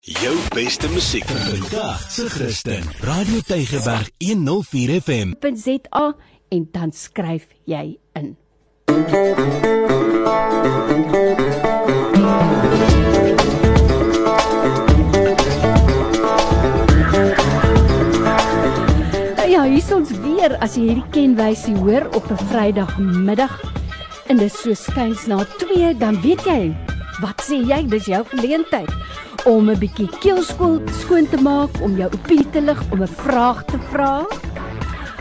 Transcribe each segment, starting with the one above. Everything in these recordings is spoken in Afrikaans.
Jou beste musiek vandag se Christen. Radio Tygerberg 104 FM. .za en dan skryf jy in. Nou ja, hier is ons weer as jy hierdie kenwysie hoor op 'n Vrydagmiddag en dit so skuins na 2, dan weet jy, wat sê jy? Dis jou geleentheid om 'n bietjie keelskool skoon te maak, om jou opinie te lig, om 'n vraag te vra.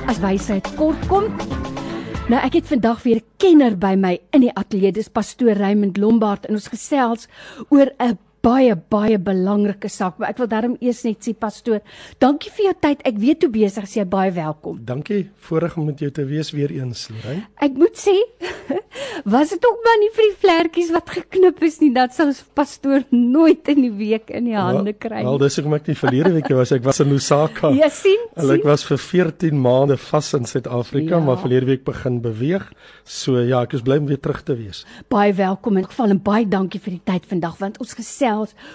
As wysheid kort kom. Nou ek het vandag weer 'n kenner by my in die ateljee. Dis pastoor Raymond Lombard en ons gesels oor 'n baie baie belangrike saak. Maar ek wil daarom eers net sê pastoor, dankie vir jou tyd. Ek weet hoe besig jy baie welkom. Dankie, voorreg om met jou te wees weer eens, Lorraine. Ek moet sê, was dit ook maar nie vir die vlekkies wat geknip is nie, dat sou ons pastoor nooit in die week in die hande kry. Wel, dis hoekom ek nie verlede week was. Ek was in Lusaka. Ja, sien. En ek was vir 14 maande vas in Suid-Afrika, Ja. maar verlede week begin beweeg. So ja, ek is bly om weer terug te wees. Baie welkom in geval en baie dankie vir die tyd vandag want ons gesels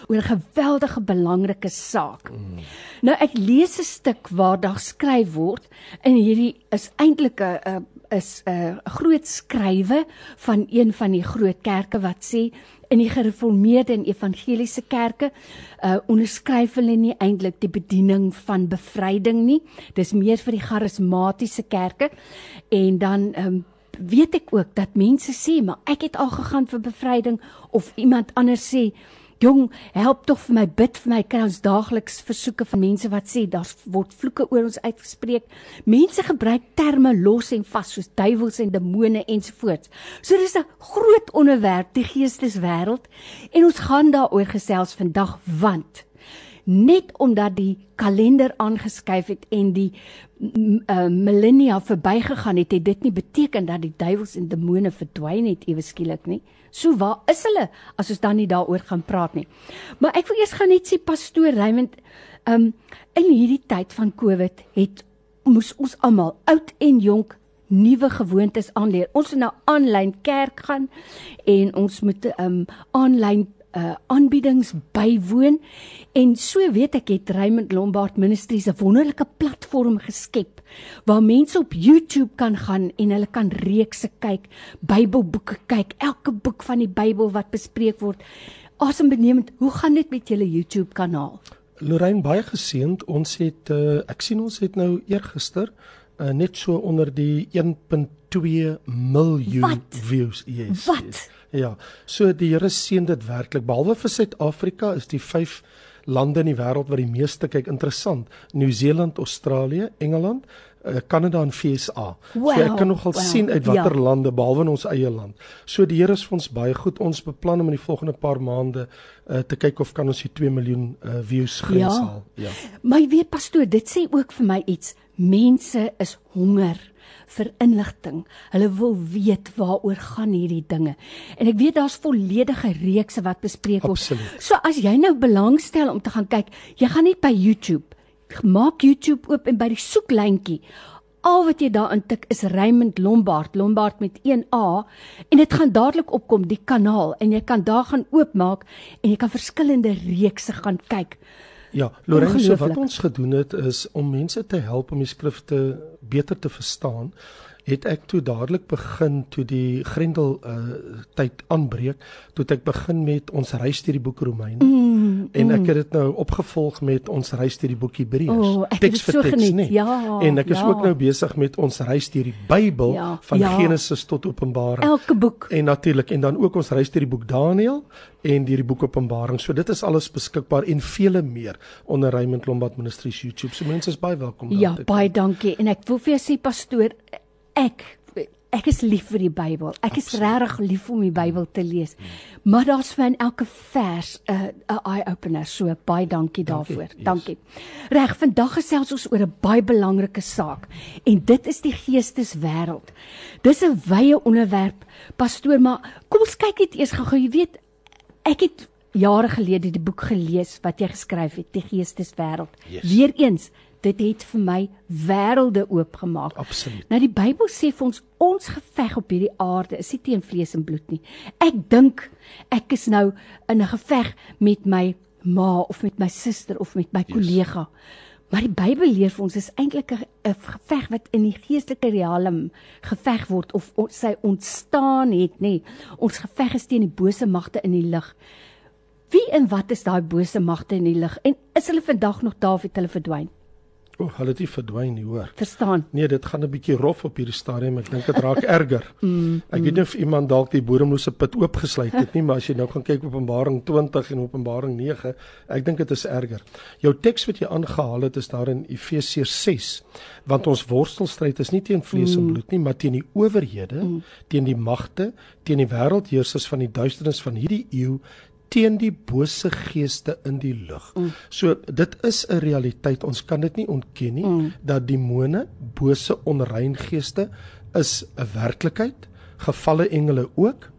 oor 'n geweldige belangrike saak. Mm. Nou ek lees 'n stuk waar daar geskryf word en hierdie is eintlik 'n 'n is 'n groot skrywe van een van die groot kerke wat sê in die gereformeerde en evangeliese kerke uh onderskryf hulle nie eintlik die bediening van bevryding nie. Dis meer vir die charismatiese kerke en dan um, weet ek ook dat mense sê maar ek het al gegaan vir bevryding of iemand anders sê Jong, help tog vir my bid vir my kry ons daagliks versoeke van mense wat sê daar word vloeke oor ons uitgespreek. Mense gebruik terme los en vas soos duiwels en demone ensovoorts. So dis 'n groot onderwerp die geesteswêreld en ons gaan daaroor gesels vandag want net omdat die kalender aangeskuif het en die uh, millennia verbygegaan het, het dit nie beteken dat die duiwels en demone verdwyn het ewe skielik nie. So waar is hulle as ons dan nie daaroor gaan praat nie. Maar ek wil eers gaan net sê pastoor Raymond, um in hierdie tyd van Covid het moes ons almal, oud en jonk, nuwe gewoontes aanleer. Ons moet nou aanlyn kerk gaan en ons moet um aanlyn uh aanbiedings bywoon en so weet ek het Raymond Lombard Ministries 'n wonderlike platform geskep waar mense op YouTube kan gaan en hulle kan reekse kyk, Bybelboeke kyk, elke boek van die Bybel wat bespreek word. Asembenemend, hoe gaan dit met julle YouTube kanaal? Lorraine baie geseënd. Ons het uh, ek sien ons het nou eergister uh, net so onder die 1.2 miljoen Wat? views. Yes, Wat? Yes. Ja. So die Here seën dit werklik. Behalwe vir Suid-Afrika is die 5 lande in die wêreld wat die meeste kyk interessant. Nieu-Seeland, Australië, Engeland, uh, Kanada en VSA. Wow, so ek kan nogal wow, sien uit watter ja. lande behalwe in ons eie land. So die Here is vir ons baie goed. Ons beplan om in die volgende paar maande uh, te kyk of kan ons die 2 miljoen uh, views grens Ja. haal. Ja. Maar jy weet pastoor, dit sê ook vir my iets. Mense is honger vir inligting. Hulle wil weet waaroor gaan hierdie dinge. En ek weet daar's volledige reekse wat bespreek word. Absoluut. So as jy nou belangstel om te gaan kyk, jy gaan net by YouTube. Maak YouTube oop en by die soeklyntjie Al wat jy daar intik is Raymond Lombard, Lombard met 1 A en dit gaan dadelik opkom die kanaal en jy kan daar gaan oopmaak en jy kan verskillende reekse gaan kyk. Ja, Lorenzo, wat ons gedoen het is om mense te help om die skrifte beter te verstaan. Het ek toe dadelik begin toe die Grendel uh tyd aanbreek, toe ek begin met ons reis deur die boek Romeine. Mm, En ek het dit nou opgevolg met ons reis deur die boek Hebreërs. O, ek het dit so geniet. Ja, En ek is ja. ook nou besig met ons reis deur die Bybel Ja, van ja. Genesis tot Openbaring. elke boek. En natuurlik en dan ook ons reis deur die boek Daniël en deur die boek Openbaring. So dit is alles beskikbaar en vele meer onder Raymond Lombard Ministries YouTube. So mense is baie welkom daar Ja, baie dankie. En ek wil vir jou sê pastoor, ek ek is lief vir die Bybel. Ek is regtig lief om die Bybel te lees. Maar daar's vir in elke vers 'n 'n eye opener. So baie dankie daarvoor. yes. Dankie. Reg, vandag gesels ons oor 'n baie belangrike saak en dit is die geesteswêreld. Dis 'n wye onderwerp, pastoor, maar kom ons kyk net eers gou-gou. Jy weet, ek het jare gelede die boek gelees wat jy geskryf het, Die Geesteswêreld. Yes. Weereens, dit het vir my wêrelde oopgemaak. Absoluut. Nou die Bybel sê vir ons ons geveg op hierdie aarde is nie teen vlees en bloed nie. Ek dink ek is nou in 'n geveg met my ma of met my suster of met my kollega. Maar die Bybel leer vir ons is eintlik 'n geveg wat in die geestelike riem geveg word of ons sy ontstaan het, nê. Ons geveg is teen die bose magte in die lig. Wie en wat is daai bose magte in die lig en is hulle vandag nog daar of het hulle verdwyn? O, oh, hulle het nie verdwyn nie, hoor. Verstaan. Nee, dit gaan 'n bietjie rof op hierdie stadium. Ek dink dit raak erger. mm, ek weet nie of iemand dalk die bodemlose put oopgesluit het nie, maar as jy nou gaan kyk op Openbaring 20 en Openbaring 9, ek dink dit is erger. Jou teks wat jy aangehaal het is daar in Efesiërs 6, want ons worstelstryd is nie teen vlees en mm. bloed nie, maar teen die owerhede, mm. teen die magte, teen die wêreldheersers van die duisternis van hierdie eeu teen die bose geeste in die lug. Mm. So dit is 'n realiteit. Ons kan dit nie ontken nie mm. dat demone, bose onrein geeste is 'n werklikheid. Gevalle engele ook.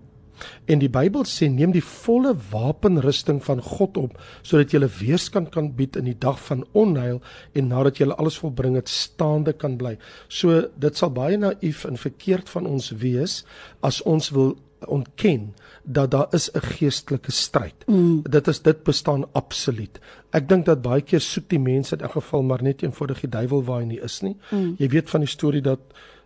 En die Bybel sê neem die volle wapenrusting van God op sodat jy weerstand kan bied in die dag van onheil en nadat jy alles volbring het staande kan bly. So dit sal baie naïef en verkeerd van ons wees as ons wil ontken dat daar is 'n geestelike stryd. Mm. Dit is dit bestaan absoluut. Ek dink dat baie keer soek die mense in 'n geval maar net eenvoudig die duiwel waar hy nie is nie. Mm. Jy weet van die storie dat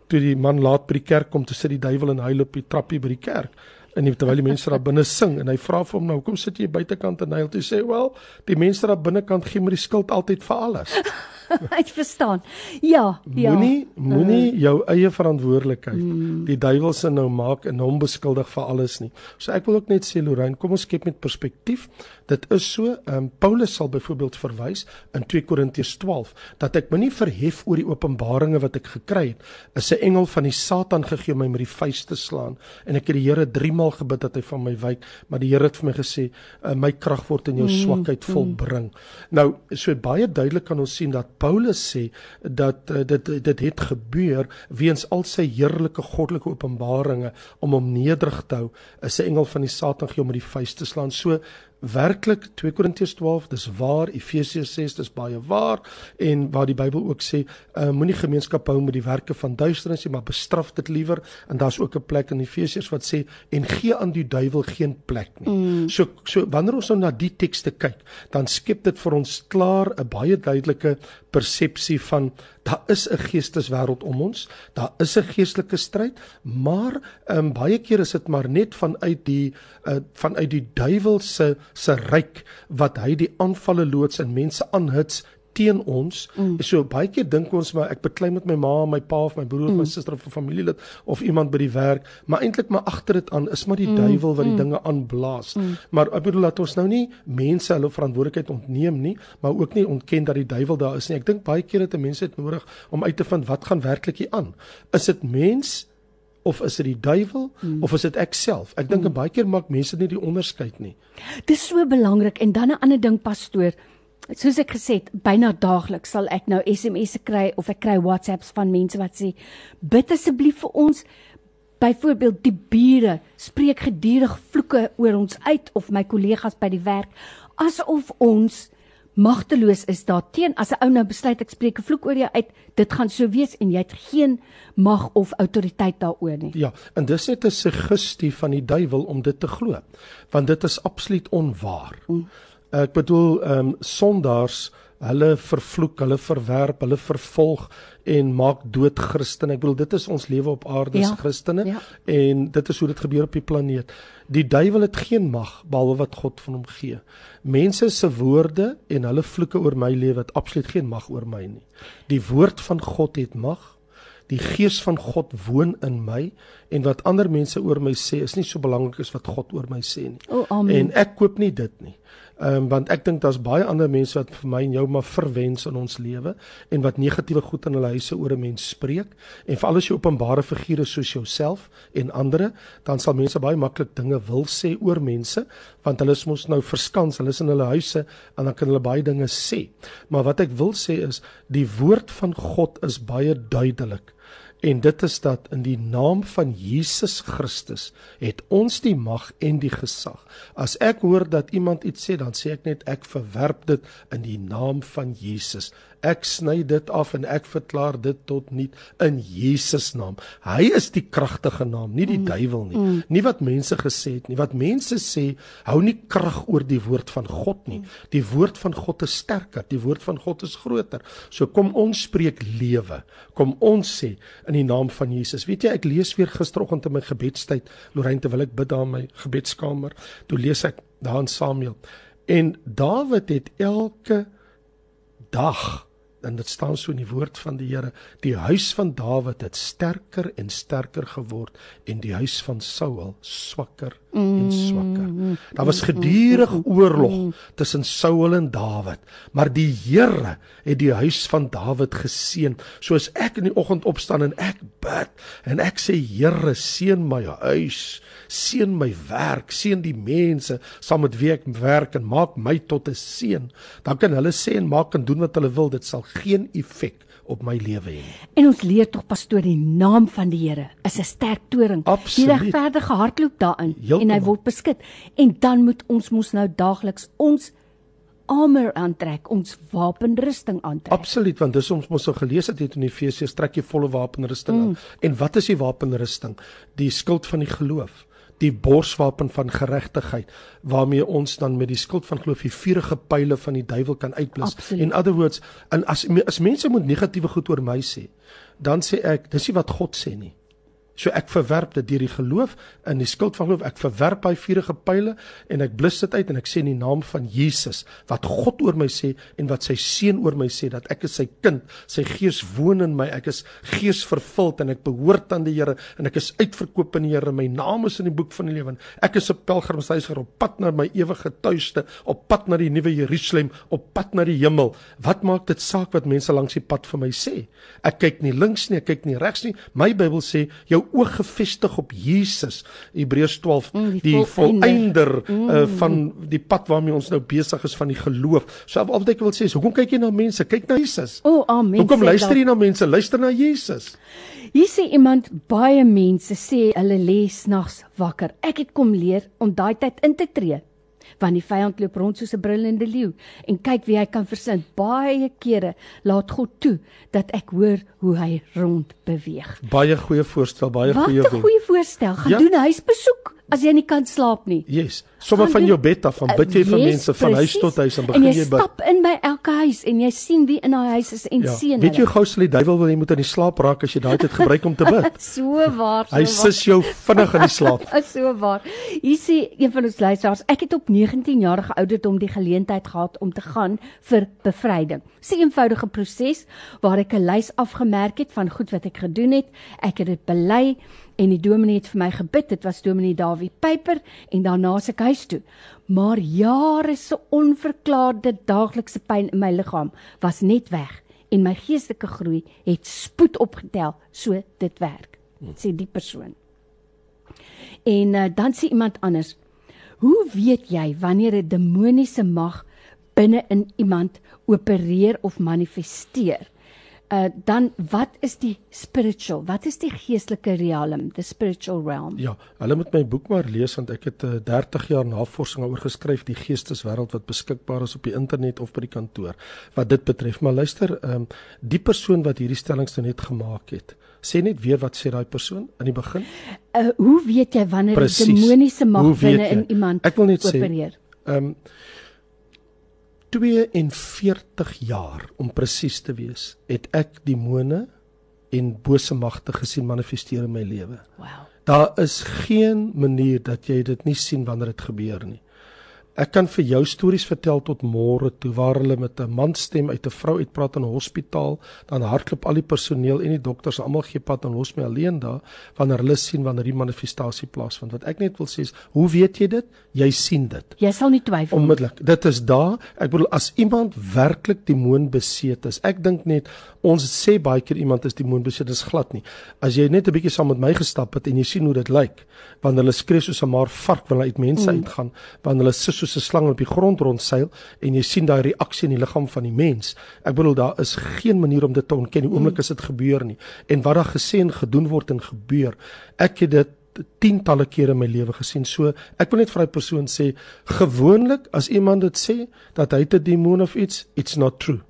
toe die man laat by die kerk kom, toe sit die duiwel en huil op die trappie by die kerk. En nie terwyl die mense daar binne sing en hy vra vir hom nou, "Hoekom sit jy buitekant en huil?" Toe sê hy, "Wel, die mense daar binnekant gee my die skuld altyd vir alles." Ek verstaan. Ja, ja. Moenie moenie uh, jou eie verantwoordelikheid mm. die duiwel se nou maak en hom beskuldig vir alles nie. So ek wil ook net sê Lorraine, kom ons skep met perspektief. Dit is so, ehm um, Paulus sal byvoorbeeld verwys in 2 Korintiërs 12 dat ek my nie verhef oor die openbaringe wat ek gekry het. Is 'n engel van die Satan gegee my met die vuis te slaan en ek het die Here 3 maal gebid dat hy van my wyk, maar die Here het vir my gesê, uh, my krag word in jou mm. swakheid volbring. Mm. Nou, so baie duidelik kan ons sien dat Paulus sê dat uh, dit dit het gebeur weens al sy heerlike goddelike openbaringe om hom nederig te hou. Is 'n engel van die Satan gee om met die vuis te slaan. So werklik 2 Korintiërs 12 dis waar Efesiërs 6 dis baie waar en waar die Bybel ook sê uh, moenie gemeenskap hou met die werke van duisternis nie maar bestraf dit liewer en daar's ook 'n plek in Efesiërs wat sê en gee aan die duiwel geen plek nie. Mm. So so wanneer ons nou na die tekste kyk dan skep dit vir ons klaar 'n baie duidelike persepsie van daar is 'n geesteswêreld om ons, daar is 'n geestelike stryd, maar um, baie keer is dit maar net vanuit die uh, vanuit die duiwel se se ryk wat hy die aanvalle loods en mense aanhits teen ons. Mm. So baie keer dink ons maar ek beklei met my ma, my pa of my broer of mm. my suster of 'n familielid of iemand by die werk, maar eintlik maar agter dit aan is maar die mm. duiwel wat die mm. dinge aanblaas. Mm. Maar ek bedoel dat ons nou nie mense hulle verantwoordelikheid ontneem nie, maar ook nie ontken dat die duiwel daar is nie. Ek dink baie keer het mense dit nodig om uit te vind wat gaan werklik hier aan. Is dit mens of is dit die duiwel hmm. of is dit ek self? Ek dink hmm. baie keer maak mense nie die onderskeid nie. Dis so belangrik en dan 'n ander ding pastoor. Soos ek gesê het, byna daagliks sal ek nou SMS'e kry of ek kry WhatsApps van mense wat sê bid asseblief vir ons. Byvoorbeeld die bure spreek gedurig vloeke oor ons uit of my kollegas by die werk asof ons magteloos is daarteen as 'n ou nou besluit ek spreek 'n vloek oor jou uit, dit gaan so wees en jy het geen mag of autoriteit daaroor nie. Ja, en dis net 'n suggestie van die duiwel om dit te glo. Want dit is absoluut onwaar. Hmm. Ek bedoel ehm um, sondaars hulle vervloek, hulle verwerp, hulle vervolg en maak dood Christene. Ek bedoel dit is ons lewe op aarde as ja, Christene ja. en dit is hoe dit gebeur op die planeet. Die duiwel het geen mag behalwe wat God van hom gee. Mense se woorde en hulle vloeke oor my lewe het absoluut geen mag oor my nie. Die woord van God het mag. Die gees van God woon in my en wat ander mense oor my sê is nie so belangrik as wat God oor my sê nie. O, en ek koop nie dit nie. Ehm um, want ek dink daar's baie ander mense wat vir my en jou maar verwens in ons lewe en wat negatiewe goed in hulle huise oor 'n mens spreek. En veral as jy openbare figure soos jouself en ander dan sal mense baie maklik dinge wil sê oor mense want hulle is mos nou verskans hulle is in hulle huise en dan kan hulle baie dinge sê. Maar wat ek wil sê is die woord van God is baie duidelik En dit is dat in die naam van Jesus Christus het ons die mag en die gesag. As ek hoor dat iemand iets sê, dan sê ek net ek verwerp dit in die naam van Jesus. Ek sny dit af en ek verklaar dit tot niet in Jesus naam. Hy is die kragtige naam, nie die mm. duiwel nie. Mm. Nie wat mense gesê het nie. Wat mense sê, hou nie krag oor die woord van God nie. Die woord van God is sterker, die woord van God is groter. So kom ons spreek lewe. Kom ons sê in die naam van Jesus. Weet jy, ek lees weer gisteroggend in my gebedstyd, Lorraine terwyl ek bid daar in my gebedskamer. Toe lees ek daar in Samuel. En Dawid het elke dag en dit staan so in die woord van die Here die huis van Dawid het sterker en sterker geword en die huis van Saul swakker en swakker. Daar was gedurig oorlog tussen Saul en Dawid maar die Here het die huis van Dawid geseën. Soos ek in die oggend opstaan en ek bid en ek sê Here seën my huis seën my werk seën die mense saam met wie ek werk en maak my tot 'n seën. Dan kan hulle sê en maak en doen wat hulle wil dit sal geen effek op my lewe hê. En ons leer tog pastoor die naam van die Here is 'n sterk toring. Die regverdige hardloop daarin Heeltemal. en hy word beskik. En dan moet ons mos nou daagliks ons armor aantrek, ons wapenrusting aantrek. Absoluut, want dis ons mos so gelees het in Efesiërs trek jy volle wapenrusting aan. Mm. En wat is die wapenrusting? Die skild van die geloof die borswapen van geregtigheid waarmee ons dan met die skild van geloof die vuurige pile van die duiwel kan uitblus. In other words, en as as mense moet negatiewe goed oor my sê, dan sê ek dis nie wat God sê nie. So ek verwerp dit deur die geloof in die skild van geloof. Ek verwerp hy vuurige pile en ek blus dit uit en ek sê in die naam van Jesus wat God oor my sê en wat sy seun oor my sê dat ek is sy kind. Sy gees woon in my. Ek is gees vervuld en ek behoort aan die Here en ek is uitverkoop in die Here. My naam is in die boek van die lewe. Ek is 'n pelgrimsreiziger op pad na my ewige tuiste, op pad na die nuwe Jerusalem, op pad na die hemel. Wat maak dit saak wat mense langs die pad vir my sê? Ek kyk nie links nie, ek kyk nie regs nie. My Bybel sê jou oog gefestig op Jesus. Hebreërs 12 mm, die, die volëinder mm. uh, van die pad waarmee ons nou besig is van die geloof. So altyd ek wil sê, hoekom kyk jy na mense? Kyk na Jesus. O, oh, amen. Hoekom luister jy na mense? Luister na Jesus. Hier sê iemand baie mense sê hulle lê snags wakker. Ek het kom leer om daai tyd in te tree want die vyand loop rond soos 'n brullende leeu en kyk wie hy kan versind. Baie kere laat God toe dat ek hoor hoe hy rond beweeg. Baie goeie voorstel, baie goeie. Wat 'n goeie voorstel. Gaan ja? doen huisbesoek as jy nie kan slaap nie. Yes. Sommige van jou bed af van bid jy vir yes, mense van precies. huis tot huis en begin jy bid. En jy stap in by elke huis en jy sien wie in daai huis is en ja. sien hulle. Weet jy gou sal die duiwel wil jy moet aan die slaap raak as jy daai tyd gebruik om te bid. so waar. So hy sis jou vinnig in die slaap. so waar. Hier sê een van ons luisteraars, ek het op 19 jarige ouderdom die geleentheid gehad om te gaan vir bevryding. Dis 'n eenvoudige proses waar ek 'n lys afgemerk het van goed wat ek gedoen het. Ek het dit bely en die dominee het vir my gebid. Dit was dominee Dawie Pyper en daarna se ek huis toe. Maar jare se onverklaarde daaglikse pyn in my liggaam was net weg en my geestelike groei het spoed opgetel. So dit werk. Sê die persoon. En uh, dan sê iemand anders: "Hoe weet jy wanneer 'n demoniese mag binne in iemand opereer of manifesteer?" Uh dan wat is die spiritual? Wat is die geestelike realm the spiritual realm? Ja hulle moet my boek maar lees want ek het uh, 30 jaar navorsing oor geskryf die geesteswêreld wat beskikbaar is op die internet of by die kantoor wat dit betref. Maar luister um die persoon wat hierdie stellings nou net gemaak het sê net weer wat sê daai persoon in die begin? Uh hoe weet jy wanneer 'n demoniese mag binne in iemand ek wil net opereer? sê um 42 jaar om presies te wees, het ek demone en bose magte gesien manifesteer in my lewe. Wow. Daar is geen manier dat jy dit nie sien wanneer dit gebeur nie. Ek kan vir jou stories vertel tot môre toe waar hulle met 'n manstem uit 'n vrou uitpraat in 'n hospitaal, dan hardloop al die personeel en die dokters almal gee pad en los my alleen daar wanneer hulle sien wanneer die manifestasie plaasvind. Wat ek net wil sê is, hoe weet jy dit? Jy sien dit. Jy sal nie twyfel nie. Onmiddellik. Dit is daar. Ek bedoel as iemand werklik demoon beseet is. Ek dink net ons sê baie keer iemand is demoon beseet, dis glad nie. As jy net 'n bietjie saam met my gestap het en jy sien hoe dit lyk, wanneer hulle skree soos 'n maar vark wanneer hulle uit mense mm. uitgaan, wanneer hulle sis soos 'n slang op die grond rondseil en jy sien daai reaksie in die liggaam van die mens. Ek bedoel daar is geen manier om dit te ontken die oomblik as dit gebeur nie. En wat daar gesê en gedoen word en gebeur, ek het dit tientalle kere in my lewe gesien. So ek wil net vir daai persoon sê, gewoonlik as iemand dit sê dat hy 'n demoon of iets, it's not true.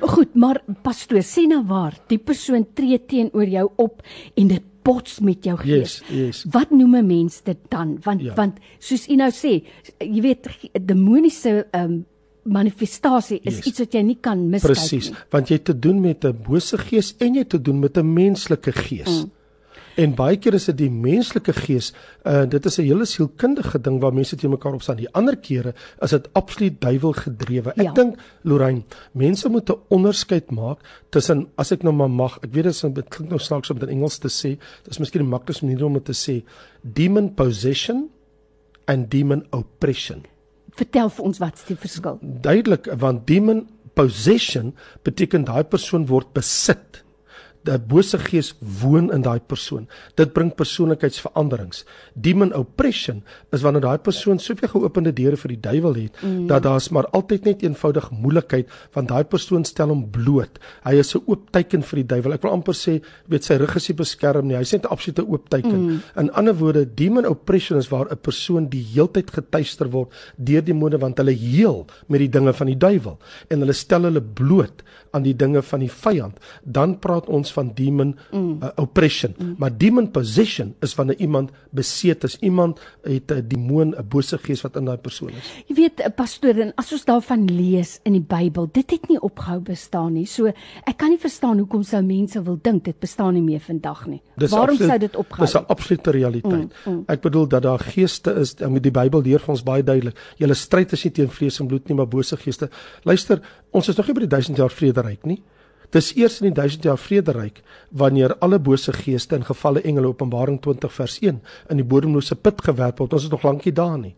Goed, maar pastoor, sê nou waar, die persoon tree teenoor jou op en dit bots met jou gees. Yes, yes. Wat noem 'n mens dit dan? Want Ja. want soos u nou sê, jy weet demoniese ehm um, manifestasie is Yes. iets wat jy nie kan miskyk Presies, nie. want jy het te doen met 'n bose gees en jy het te doen met 'n menslike gees. Mm. En baie keer is dit die menslike gees, uh dit is 'n hele sielkundige ding waar mense teen mekaar opstaan. Die ander kere is dit absoluut duiwel gedrewe. Ek Ja. dink Lorraine, mense moet 'n onderskeid maak tussen as ek nou maar mag, ek weet dit is dit klink nou snaaks om dit in Engels te sê, dit is miskien die maklikste manier om dit te sê, demon possession en demon oppression. Vertel vir ons wat's die verskil? duidelik want demon possession beteken daai persoon word besit. 'n Bose gees woon in daai persoon. Dit bring persoonlikheidsveranderings. Demon oppression is wanneer daai persoon soveel geopende deure vir die duiwel het mm. dat daar's maar altyd net eenvoudig moeilikheid want daai persoon stel hom bloot. Hy is 'n oop teiken vir die duiwel. Ek wil amper sê, weet sy rug is nie beskerm nie. Hy's net 'n absolute oop teiken. Mm. In ander woorde, demon oppression is waar 'n persoon die heeltyd getuister word deur demone want hulle heel met die dinge van die duiwel en hulle stel hulle bloot aan die dinge van die vyand. Dan praat ons van demon mm. uh, oppression. Mm. Maar demon possession is wanneer iemand beseet is. Iemand het 'n demoon, 'n bose gees wat in daai persoon is. Jy weet 'n pastoor en as ons daarvan lees in die Bybel, dit het nie opgehou bestaan nie. So ek kan nie verstaan hoekom sou mense wil dink dit bestaan nie meer vandag nie. Dis Waarom absoluut- sou dit opgehou? Dis 'n absolute realiteit. Mm, mm. Ek bedoel dat daar geeste is, en met die Bybel leer vir ons baie duidelik. Julle stryd is nie teen vlees en bloed nie, maar bose geeste. Luister, ons is nog nie by die 1000 jaar vrederyk nie. Dis eers in die 1000 jaar vrederyk wanneer alle bose geeste en gevalle engele Openbaring 20 vers 1 in die bodemlose put gewerp word. Ons is nog lankie daar nie.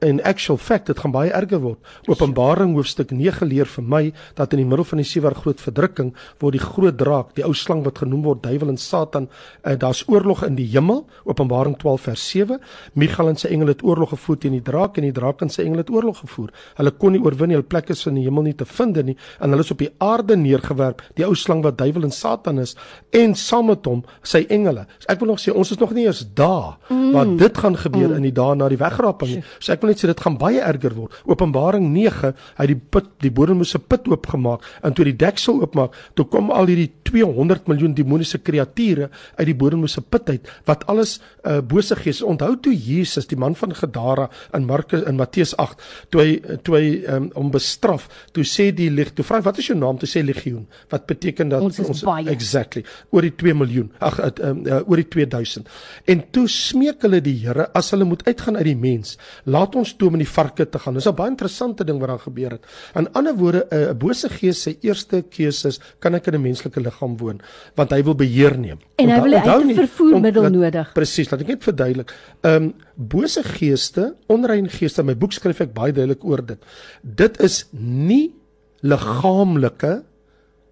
In actual fact, dit gaan baie erger word. Openbaring hoofstuk 9 leer vir my dat in die middel van die sewe groot verdrukking word die groot draak, die ou slang wat genoem word duiwel en Satan, uh, daar's oorlog in die hemel, Openbaring 12 vers 7. Michael en sy engele het oorlog gevoer teen die draak en die draak en sy engele het oorlog gevoer. Hulle kon nie oorwin nie, hulle plek is in die hemel nie te vind nie en hulle is op die aarde neergewerp, die ou slang wat duiwel en Satan is en saam met hom sy engele. So ek wil nog sê ons is nog nie eers daar mm. waar dit gaan gebeur mm. in die dae na die wegraping nie. So ek wil net sê dit gaan baie erger word. Openbaring 9, hy het die put, die bodemlose put oopgemaak en toe die deksel oopmaak, toe kom al hierdie 200 miljoen demoniese kreature uit die bodemlose put uit wat alles uh, bose gees. Onthou toe Jesus, die man van Gadara in Markus in Matteus 8, toe hy toe hy um, hom bestraf, toe sê die lig, toe vra hy wat is jou naam? Toe sê legioen, wat beteken dat Ons baie. exactly oor die 2 miljoen. Ag uh, uh, oor die 2000. En toe smeek hulle die Here as hulle moet uitgaan uit die mens, laat ons toe om in die varke te gaan. Dis 'n baie interessante ding wat daar gebeur het. In ander woorde, 'n bose gees se eerste keuse is, kan ek in 'n menslike liggaam woon, want hy wil beheer neem. En hy wil- onthou 'n vervoermiddel om- nodig. Presies, laat ek net verduidelik. Ehm um, bose geeste, onrein geeste, my boek skryf ek baie duidelik oor dit. Dit is nie liggaamlike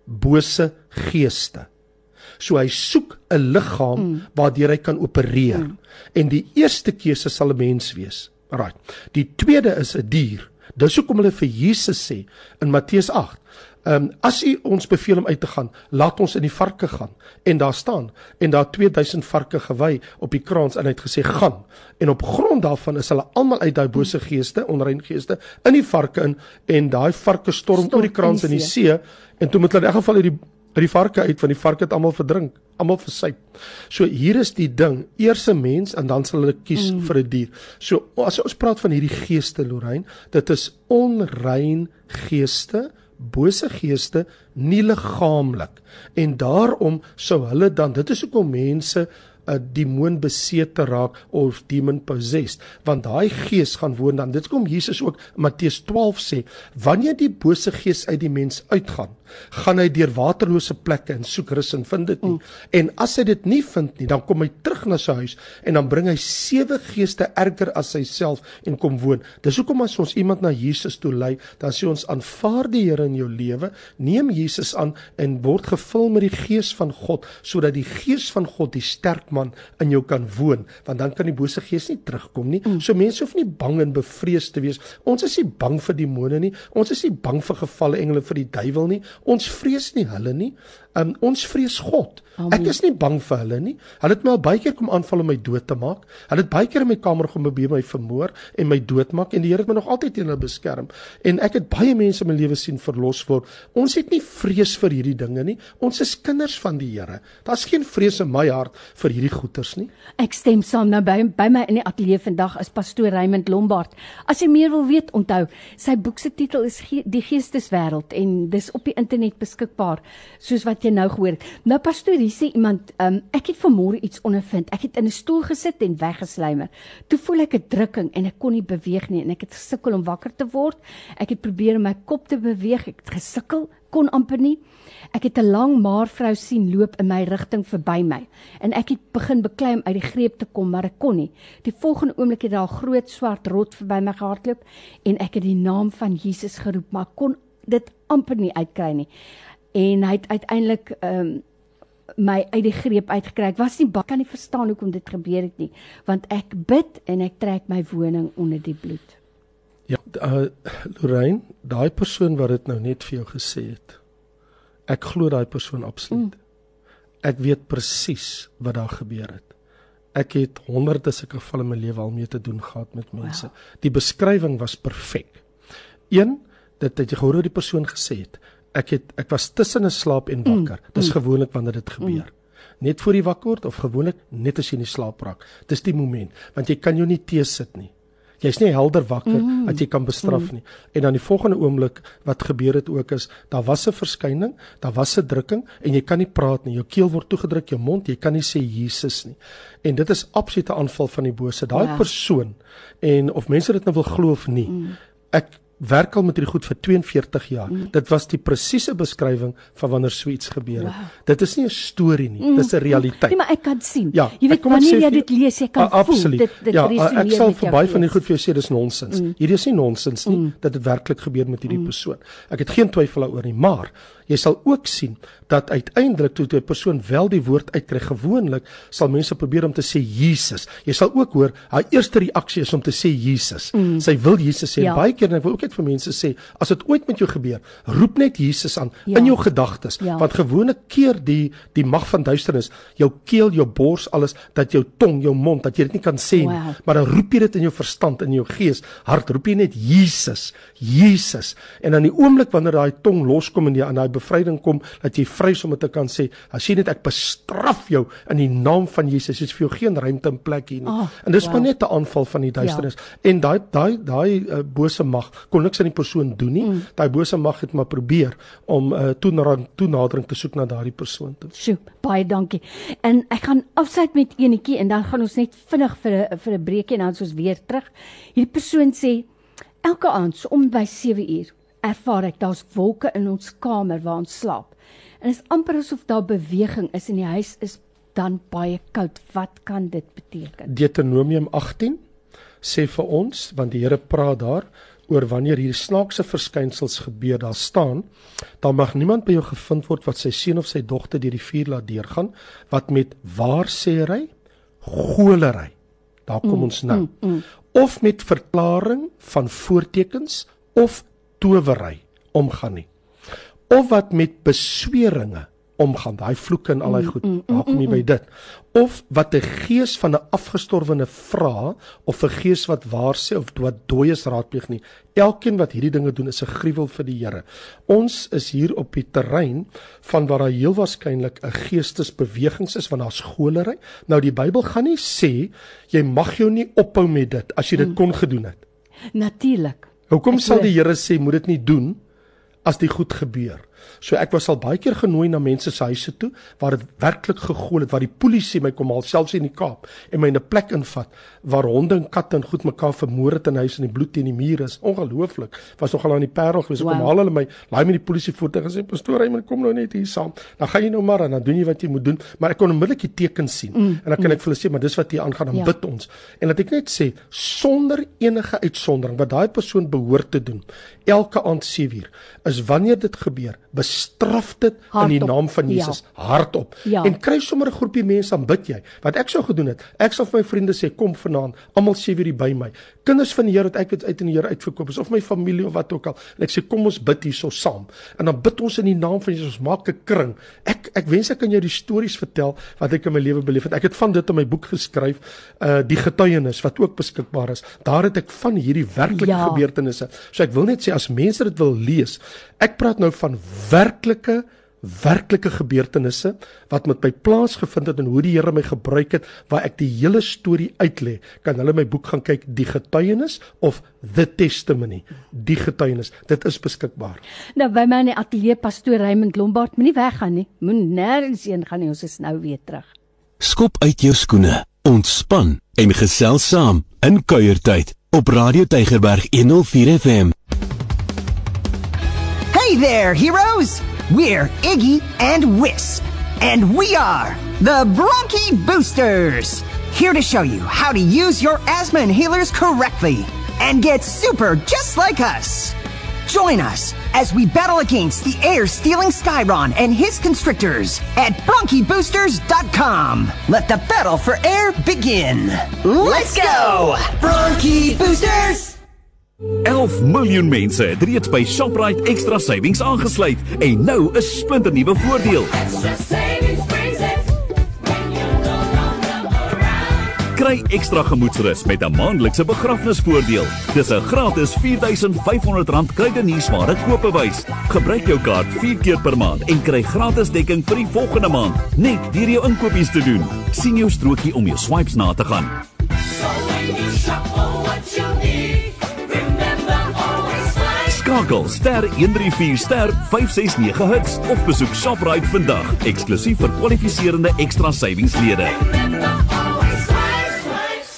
bose geeste. So hy soek 'n liggaam mm. waardeur hy kan opereer. Mm. En die eerste keuse sal 'n mens wees. Right. Die tweede is 'n dier. Dis hoekom hulle vir Jesus sê in Matteus 8 Ehm um, as u ons beveel om uit te gaan, laat ons in die varke gaan. En daar staan en daar 2000 varke gewy op die kraans en hy het gesê gaan. En op grond daarvan is hulle almal uit daai bose geeste, onrein geeste in die varke in en daai varke storm Storm oor die kraans in in die die see en toe moet hulle in elk geval uit die uit die varke uit want die varke het almal verdrink, almal versuip. So hier is die ding, eers 'n mens en dan sal hulle kies mm. vir 'n die dier. So as ons praat van hierdie geeste Lorraine, dit is onrein geeste bose geeste nie liggaamlik en daarom sou hulle dan dit is hoekom mense 'n demoon besete raak of demon possessed. Want daai gees gaan woon dan. Dit kom Jesus ook Matteus 12 sê wanneer die bose gees uit die mens uitgaan gaan hy deur waterlose plekke en soek rus en vind dit nie. Mm. en as hy dit nie vind nie dan kom hy terug na sy huis en dan bring hy sewe geeste erger as hy self en kom woon. Dis hoekom as ons iemand na Jesus toe lei dan sê ons aanvaar die Here in jou lewe neem Jesus aan en word gevul met die gees van God sodat die gees van God die sterk kragman in jou kan woon, want dan kan die bose gees nie terugkom nie. Mm. So mense hoef nie bang en bevrees te wees. Ons is nie bang vir demone nie. Ons is nie bang vir gevalle engele vir die duiwel nie. Ons vrees nie hulle nie. Um, ons vrees God. Amen. Ek is nie bang vir hulle nie. Hulle het my al baie keer kom aanval om my dood te maak. Hulle het baie keer in my kamer kom probeer my vermoor en my doodmaak en die Here het my nog altyd teen hulle beskerm. En ek het baie mense in my lewe sien verlos word. Ons het nie vrees vir hierdie dinge nie. Ons is kinders van die Here. Daar's geen vrees in my hart vir hierdie goeters nie. Ek stem saam nou by by my in die ateljee vandag is pastoor Raymond Lombard. As jy meer wil weet, onthou, sy boek se titel is Ge Die Geesteswêreld en dis op die internet beskikbaar soos wat jy nou gehoor. Nou pastoor, hier sê iemand, um, ek het vanmôre iets ondervind. Ek het in 'n stoel gesit en weggeslymer. Toe voel ek 'n drukking en ek kon nie beweeg nie en ek het gesukkel om wakker te word. Ek het probeer om my kop te beweeg. Ek het gesukkel, kon amper nie. Ek het 'n lang maar vrou sien loop in my rigting verby my en ek het begin beklei om uit die greep te kom, maar ek kon nie. Die volgende oomblik het daar 'n groot swart rot verby my gehardloop en ek het die naam van Jesus geroep, maar kon dit amper nie uitkry nie en hy het uiteindelik ehm um, my uit die greep uitgekry. Ek was nie kan nie verstaan hoekom dit gebeur het nie, want ek bid en ek trek my woning onder die bloed. Ja, uh Lorraine, daai persoon wat dit nou net vir jou gesê het. Ek glo daai persoon absoluut. Mm. Ek weet presies wat daar gebeur het. Ek het honderde sulke gevalle in my lewe al mee te doen gehad met mense. Wow. Die beskrywing was perfek. Een, dit het jy gehoor hoe die persoon gesê het ek het ek was tussen 'n slaap en wakker. Mm, Dis mm, gewoonlik wanneer dit gebeur. Mm. Net voor jy wakker word of gewoonlik net as jy in die slaap raak. Dis die moment want jy kan jou nie teesit nie. Jy's nie helder wakker mm. dat jy kan bestraf mm. nie. En dan die volgende oomblik wat gebeur het ook is daar was 'n verskyning, daar was 'n drukking en jy kan nie praat nie. Jou keel word toegedruk, jou mond, jy kan nie sê Jesus nie. En dit is absolute aanval van die bose. Daai ja. persoon en of mense dit nou wil glo of nie. Mm. Ek werk al met hierdie goed vir 42 jaar. Mm. Dit was die presiese beskrywing van wanneer so iets gebeur het. Wow. Dit is nie 'n storie nie, mm. dis 'n realiteit. Nee, maar ek kan sien. Ja, jy weet wanneer jy dit lees, jy kan voel dit dit ja, ek sal verby van die goed vir jou sê dis nonsens. Mm. Hierdie is nie nonsens nie mm. dat dit werklik gebeur met hierdie mm. persoon. Ek het geen twyfel daaroor nie, maar jy sal ook sien dat uiteindelik toe 'n persoon wel die woord uitkry gewoonlik sal mense probeer om te sê Jesus. Jy sal ook hoor haar eerste reaksie is om te sê Jesus. Mm. Sy wil Jesus sê ja. baie keer en ek wil ook net vir mense sê as dit ooit met jou gebeur, roep net Jesus aan ja. in jou gedagtes ja. want gewoonlik keer die die mag van duisternis jou keel, jou bors, alles dat jou tong, jou mond dat jy dit nie kan sê wow. nie, maar dan roep jy dit in jou verstand in jou gees, hart roep jy net Jesus, Jesus. En dan die oomblik wanneer daai tong loskom en jy aan daai bevryding kom dat jy vry is om dit te kan sê. As jy net ek bestraf jou in die naam van Jesus. Is vir jou geen ruimte en plek hier nie. Oh, en dis wow. maar net 'n aanval van die duisternis. Ja. En daai daai daai uh, bose mag kon niks aan die persoon doen nie. Mm. Daai bose mag het maar probeer om uh, toenadering toenadering te soek na daardie persoon toe. Sjoe, baie dankie. En ek gaan afsluit met enetjie en dan gaan ons net vinnig vir 'n vir 'n breekie en dan ons weer terug. Hierdie persoon sê elke aand so om by 7 uur ervaar ek daar's wolke in ons kamer waar ons slaap. En dit is amper asof daar beweging is in die huis is dan baie koud. Wat kan dit beteken? Deuteronomium 18 sê vir ons want die Here praat daar oor wanneer hier snaakse verskynsels gebeur daar staan dan mag niemand by jou gevind word wat sy seun of sy dogter deur die vuur laat deurgaan wat met waarsêery golery daar kom mm, ons nou mm, mm. of met verklaring van voortekens of towery omgaan nie. Of wat met besweringe omgaan daai vloeke en al daai mm, goed mm, daar kom jy by dit. Of wat 'n gees van 'n afgestorwene vra of 'n gees wat waar sê of wat dooies raadpleeg nie. Elkeen wat hierdie dinge doen is 'n gruwel vir die Here. Ons is hier op die terrein van waar daar heel waarskynlik 'n geestesbewegings is want daar's golery nou die Bybel gaan nie sê jy mag jou nie ophou met dit as jy dit mm. kon gedoen het. Natuurlik Hoekom sal die Here sê moet dit nie doen as dit goed gebeur? So ek was al baie keer genooi na mense se huise toe waar dit werklik gegool het waar die polisie my kom haal selfs in die Kaap en my in 'n plek invat waar honde en katte en goed mekaar vermoor het in huis en die bloed teen die mure is. Ongelooflik. Was nogal aan die Parel gewees. Wow. kom haal hulle my laai my die polisie voertuig en sê pastoor hy moet kom nou net hier saam. Dan gaan jy nou maar en dan doen jy wat jy moet doen. Maar ek kon onmiddellik die tekens sien. Mm, en dan kan mm. ek vir hulle sê maar dis wat hier aangaan dan ja. bid ons. En laat ek net sê sonder enige uitsondering wat daai persoon behoort te doen elke aand 7uur is wanneer dit gebeur, bestraf dit in die Hardop. naam van Ja. Jesus hardop Ja. en kry sommer 'n groepie mense dan bid jy. Wat ek sou gedoen het, ek sal vir my vriende sê kom vanaand, almal 7uur hier by my. Kinders van die Here wat ek weet uit in die Here uitverkoop is of my familie of wat ook al. En ek sê kom ons bid hierso saam. En dan bid ons in die naam van Jesus, maak 'n kring. Ek ek wens ek kan jou die stories vertel wat ek in my lewe beleef het. Ek het van dit in my boek geskryf, uh die getuienis wat ook beskikbaar is. Daar het ek van hierdie werklike Ja. gebeurtenisse. So ek wil net sê as mense dit wil lees, ek praat nou van werklike werklike gebeurtenisse wat met my plaasgevind het en hoe die Here my gebruik het waar ek die hele storie uitlê kan hulle my boek gaan kyk die getuienis of the testimony die getuienis dit is beskikbaar Nou by my in die ateljee pastoor Raymond Lombard, moenie weggaan nie. Moenie nêrens heen gaan nie. Ons is nou weer terug. Skop uit jou skoene, ontspan en gesels saam in kuiertyd op Radio Tygerberg 104 FM. Hey there, heroes! We're Iggy and Wisp, and we are the Bronchi Boosters! Here to show you how to use your asthma inhalers correctly and get super just like us. Join us as we battle against the air stealing Skyron and his constrictors at bronchiboosters.com. Let the battle for air begin. Let's go! Bronchi Boosters! 11 miljoen mense het reeds by Shoprite Extra Savings aangesluit en nou 'n splinternuwe voordeel. Kry ekstra gemoedsrus met 'n maandelikse begrafnisvoordeel. Dis 'n gratis R4500 kruideniersware koopbewys. Gebruik jou kaart 4 keer per maand en kry gratis dekking vir die volgende maand, net deur jou inkopies te doen. sien jou strokie om jou swipes na te gaan. Skakel ster 134 ster 569 hits of besoek Shoprite vandag eksklusief vir kwalifiserende ekstra savingslede.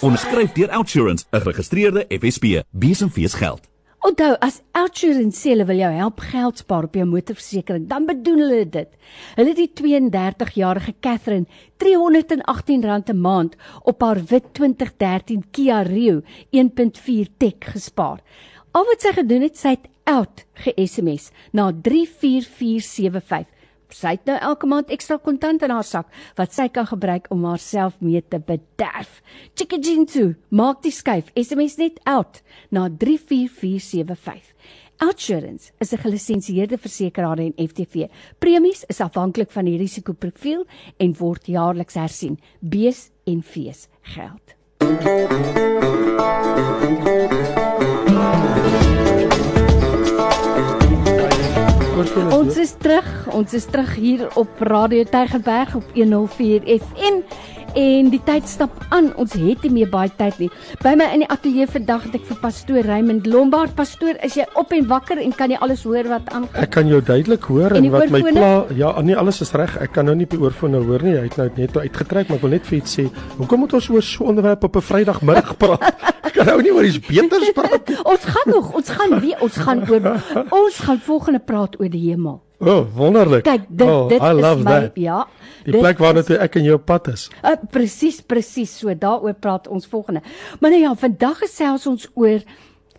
Onderskryf deur Outsurance, 'n geregistreerde FSP. Besenfees geld. Onthou, as Outsurance sê hulle wil jou help geld spaar op jou motorversekering, dan bedoel hulle dit. Hulle het die 32-jarige Catherine R318 'n maand op haar wit 2013 Kia Rio 1.4 Tech gespaar. Al wat sy gedoen het, sy het out ge-SMS na 34475. Sy het nou elke maand ekstra kontant in haar sak wat sy kan gebruik om haarself mee te bederf. Chickajintu, maak die skuif SMS net out na 34475. Outsurance is 'n gelisensieerde versekeraar en FTV. Premies is afhanklik van die risikoprofiel en word jaarliks hersien. Bees en fees geld. Ons is terug. Ons is terug hier op Radio Tygerberg op 104 FM en die tyd stap aan. Ons het nie meer baie tyd nie. By my in die ateljee vandag het ek vir pastoor Raymond Lombard. Pastoor, is jy op en wakker en kan jy alles hoor wat aangaan? ek kan jou duidelik hoor En en wat my oorfone? pla ja nee alles is reg ek kan nou nie op die oorfone hoor nie hy het nou net uitgetrek maar ek wil net vir iets sê hoekom moet ons oor so 'n onderwerp op 'n Vrydagmiddag praat ek kan nou nie oor iets beters praat nie. Ons gaan nog, ons gaan weer, ons gaan oor ons gaan volgende praat oor die hemel. O, oh, wonderlik. Kyk, dit oh, dit love is my that. ja. Die dit plek waarna toe ek en jou pad is. Uh, presies, presies, so daaroor praat ons volgende. Maar nou ja, vandag gesels ons oor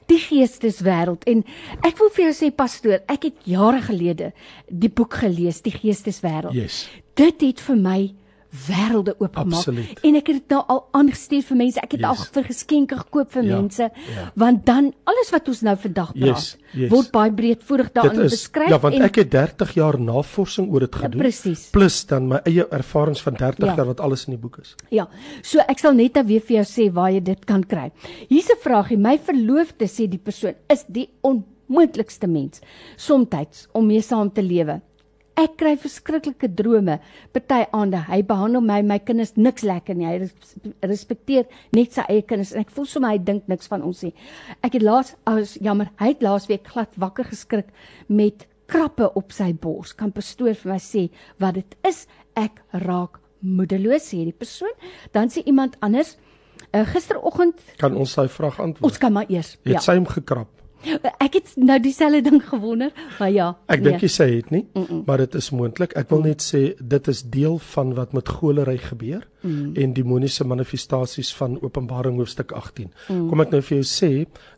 die geesteswêreld en ek wil vir jou sê pastoor, ek het jare gelede die boek gelees, Die Geesteswêreld. Yes. Dit het vir my wêrelde oopgemaak en ek het dit nou al aangestuur vir mense. Ek het Yes. al vir geskenke gekoop vir Ja, mense ja. want dan alles wat ons nou vandag praat Yes, yes. word baie breedvoerig daarin is beskryf ja, want en ek het 30 jaar navorsing oor dit Ja, gedoen. presies. Plus dan my eie ervarings van 30 Ja. jaar wat alles in die boek is. Ja, so ek sal net weer vir jou sê waar jy dit kan kry. Hier's 'n vraagie. My verloofde sê die persoon is die onmoontlikste mens somtyds om mee saam te lewe. Ek kry verskriklike drome. Party aande, hy behandel my my kinders niks lekker nie. Hy res- respekteer net sy eie kinders en ek voel sommer hy dink niks van ons nie. Ek het laas as jammer, hy het laasweek glad wakker geskrik met krappe op sy bors. Kan pastoor vir my sê wat dit is? Ek raak moedeloos sê die persoon. Dan sê iemand anders, uh, gisteroggend, Kan ons daai vraag antwoord? ons kan maar eers. Het Ja. sy hom gekrap? Ek het nou dieselfde ding gewonder, maar ja. Ek nee. dink jy sê het nie, mm -mm. maar dit is moontlik. Ek wil net sê dit is deel van wat met golery gebeur. mm. en demoniese manifestasies van Openbaring hoofstuk 18. Mm. Kom ek nou vir jou sê,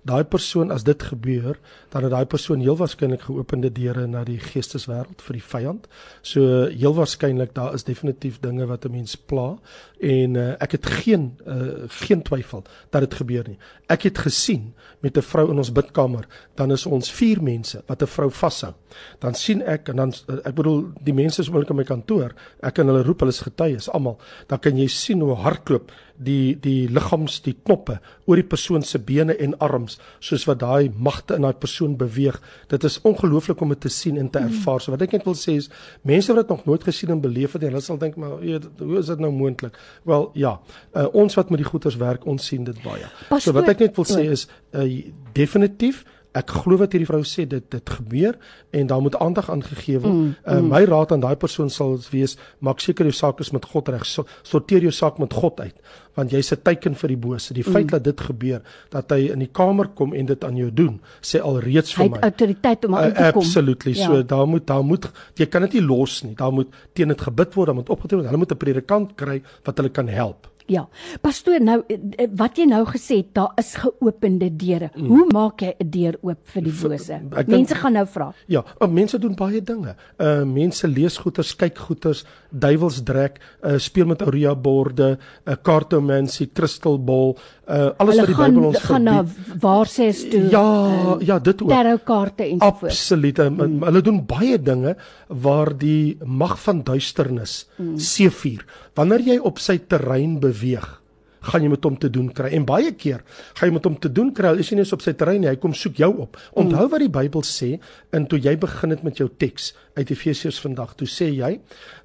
daai persoon as dit gebeur, dan het daai persoon heel waarskynlik geopende deure na die geesteswêreld vir die vyand. So heel waarskynlik daar is definitief dinge wat 'n mens pla en uh, ek het geen uh, geen twyfel dat dit gebeur nie. Ek het gesien met 'n vrou in ons bidkamer, dan is ons 4 mense wat 'n vrou vashou. Dan sien ek en dan uh, ek bedoel die mense is oolik in my kantoor. Ek kan hulle roep, hulle is getuies almal. Dan kan jy sien hoe hardloop die die liggaams die knoppe oor die persoon se bene en arms soos wat daai magte in daai persoon beweeg. Dit is ongelooflik om dit te sien en te ervaar. So wat ek net wil sê is mense wat dit nog nooit gesien en beleef het hulle sal dink maar hoe is dit nou moontlik? Wel ja uh, ons wat met die goeters werk ons sien dit baie. Pas so wat ek net wil sê is uh, definitief Ek glo wat hierdie vrou sê dit dit gebeur en daar moet aandag aangegee word. Mm, uh, my raad aan daai persoon sal wees maak seker jou saak is met God reg. So, sorteer jou saak met God uit want jy's 'n teken vir die bose. Die feit dat dit gebeur dat hy in die kamer kom en dit aan jou doen, sê alreeds Hy vir het my. autoriteit om Uh, aan te kom. absolutely. Ja. So daar moet daar moet jy kan dit nie los nie. Daar moet teen dit gebid word, daar moet opgetree word. Hulle moet 'n predikant kry wat hulle kan help. Ja. Pastoor, nou eh, eh, wat jy nou gesê het, daar is geopende deure. Mm. Hoe maak jy 'n deur oop vir die bose? ek Mense gaan nou vra. Ja, uh, mense doen baie dinge. Uh mense lees goeters, kyk goeters, duiwelsdrek, uh speel met Ouria borde, uh cartomancy, crystalball, uh alles Hulle wat die Bybel ons gaan na verbied. waarsês toe. Ja, ja, dit ook. tarotkaarte en so voort. Absoluut. Mm. Hulle doen baie dinge waar die mag van duisternis mm. seefuur. Wanneer jy op sy terrein beweeg, gaan jy met hom te doen kry. En baie keer gaan jy met hom te doen kry. Al is jy nie eens op sy terrein nie, hy kom soek jou op. Onthou wat die Bybel sê en toe jy begin het met jou teks uit Efesiërs vandag, toe sê jy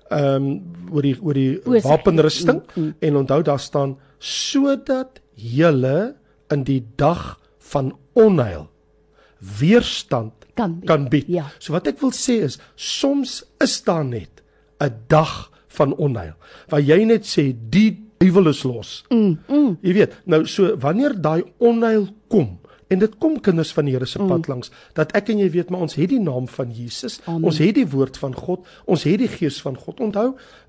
ehm um, oor die oor die Bose. wapenrusting mm. en onthou daar staan sodat julle in die dag van onheil weerstand Kan bied. kan bied. Ja. So wat ek wil sê is soms is daar net 'n dag van onheil waar jy net sê die duiwel is los. Mm, mm. Jy weet, nou so wanneer daai onheil kom en dit kom kinders van die Here se pad mm. langs dat ek en jy weet maar ons het die naam van Jesus, Amen. ons het die woord van God, ons het die gees van God. Onthou,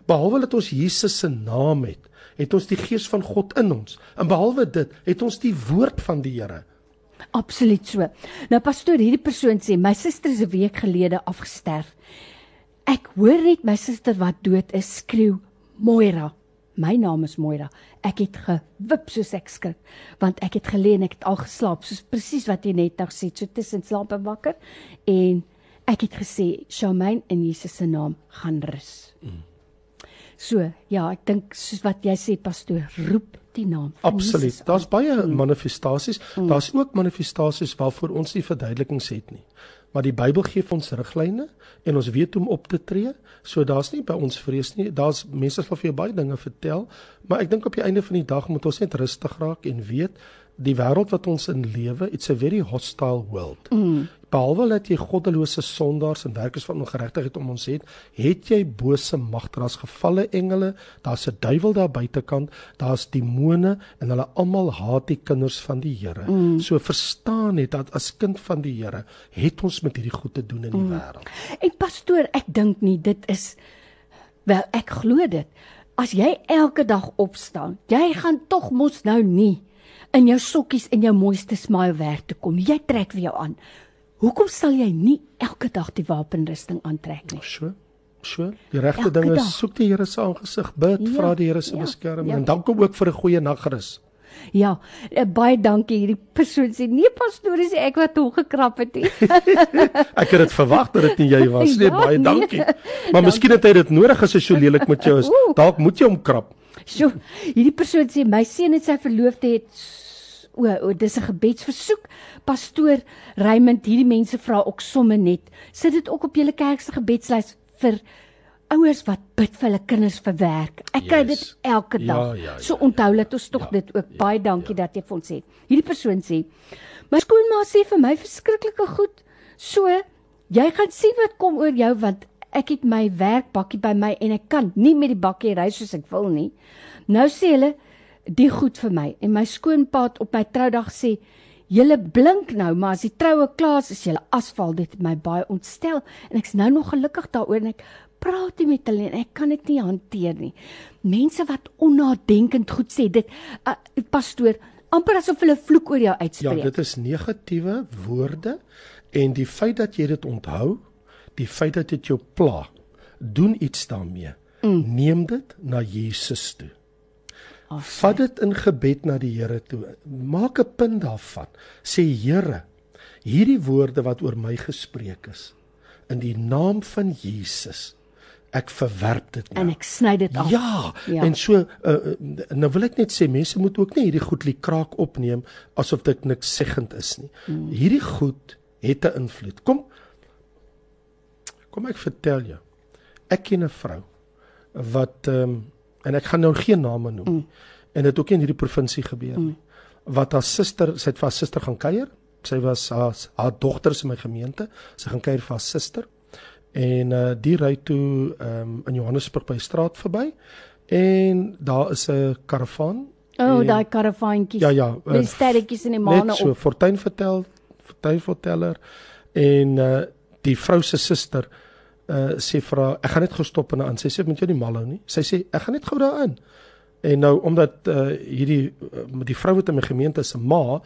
behalwe dat ons Jesus se naam het, het ons die gees van God in ons. En behalwe dit, het ons die woord van die Here. Absoluut so. Nou pastoor, hierdie persoon sê my suster is 'n week gelede afgesterf. Ek hoor net my suster wat dood is skreeu Moira. My naam is Moira. Ek het gewip soos ek skrik want ek het gelê en ek het al geslaap soos presies wat jy net nou sê, so tussen slaap en wakker en ek het gesê Shamaine in Jesus se naam gaan rus. Mm. So, ja, ek dink soos wat jy sê pastoor, roep die naam Absoluut. Daar's baie manifestasies. Daar's ook manifestasies waarvoor ons nie verduidelikings het nie. Maar die Bybel gee vir ons riglyne en ons weet hoe om op te tree. So daar's nie by ons vrees nie. Daar's mense sal vir jou baie dinge vertel, maar ek dink op die einde van die dag moet ons net rustig raak en weet die wêreld wat ons in lewe, it's a very hostile world. Mm. Behalwe dat jy goddelose sondaars en werkers van ongeregtigheid om ons het, het jy bose magte. Daar's gevalle engele, daar's 'n duiwel daar buitekant, daar's demone en hulle almal haat die kinders van die Here. Mm. So verstaan net dat as kind van die Here het ons met hierdie goed te doen in die mm. wêreld. En pastoor, ek dink nie dit is wel ek glo dit. As jy elke dag opstaan, jy gaan tog mos nou nie in jou sokkies en jou mooiste smile werk toe kom. Jy trek vir jou aan. Hoekom sal jy nie elke dag die wapenrusting aantrek nie? So So, die regte ding is dag. soek die Here se aangesig, bid, Ja, vra die Here se ja, beskerming ja. en dank hom ook vir 'n goeie nagrus. Ja, eh, baie dankie hierdie persoon sê nee pastoor, is ek wat hom gekrap het. Ek het dit verwag dat dit nie jy was nie. Ja, Baie nee. dankie. Maar miskien het hy dit nodig as hy so lelik met jou is. Dalk moet jy hom krap. So, hierdie persoon sê my seun en sy verloofde het o, o dis 'n gebedsversoek. Pastoor Raymond, hierdie mense vra ook somme net. Sit dit ook op julle kerk se gebedslys vir ouers wat bid vir hulle kinders vir werk. Ek kry Yes. dit elke Ja, dag. ja, ja, so onthou dat ons tog Ja, dit ook. Baie dankie dat jy vir ons sê. Hierdie persoon sê: "My skoonma sê vir my verskriklike goed. So, jy gaan sien wat kom oor jou want ek het my werkbakkie by my en ek kan nie met die bakkie ry soos ek wil nie. Nou sê hulle die goed vir my en my skoonpa het op my troudag sê Julle blink nou, maar as die troue klaar is, is julle asfal dit my baie ontstel en ek's nou nog gelukkig daaroor en ek praat nie met hulle en ek kan dit nie hanteer nie. Mense wat onnadenkend goed sê, dit uh, pastoor, amper asof hulle vloek oor jou Ja, uitspreek. dit is negatiewe woorde en die feit dat jy dit onthou, die feit dat dit jou pla, doen iets daarmee. Mm. Neem dit na Jesus toe. Oh, Vat dit in gebed na die Here toe. Maak 'n punt daarvan. Sê Here, hierdie woorde wat oor my gespreek is, in die naam van Jesus, ek verwerp dit nou. en ek sny dit af. Ja, Ja. en so uh, nou wil ek net sê mense moet ook nie hierdie goed likraak opneem asof dit niks seggend is nie. Mm. Hierdie goed het 'n invloed. Kom Kom ek vertel jou. Ek ken 'n vrou wat ehm um, en ek gaan nou geen name noem nie. Mm. En dit ook nie in hierdie provinsie gebeur nie. Wat haar suster, sy het vir haar suster gaan kuier. Sy was haar haar dogter is in my gemeente. Sy gaan kuier vir haar suster. En uh die ry toe ehm um, in Johannesburg by straat verby en daar is 'n karavaan. O, oh, daai karavaantjies. Ja, ja, Met uh, sterretjies in die maane net so op. fortuin vertel fortuin verteller en uh die vrou se suster uh sê vir haar ek gaan net gestop en aan sy sê met jou nie mal hou nie sy sê ek gaan net gou daarin en nou omdat uh hierdie uh, die vrou wat in my gemeente se ma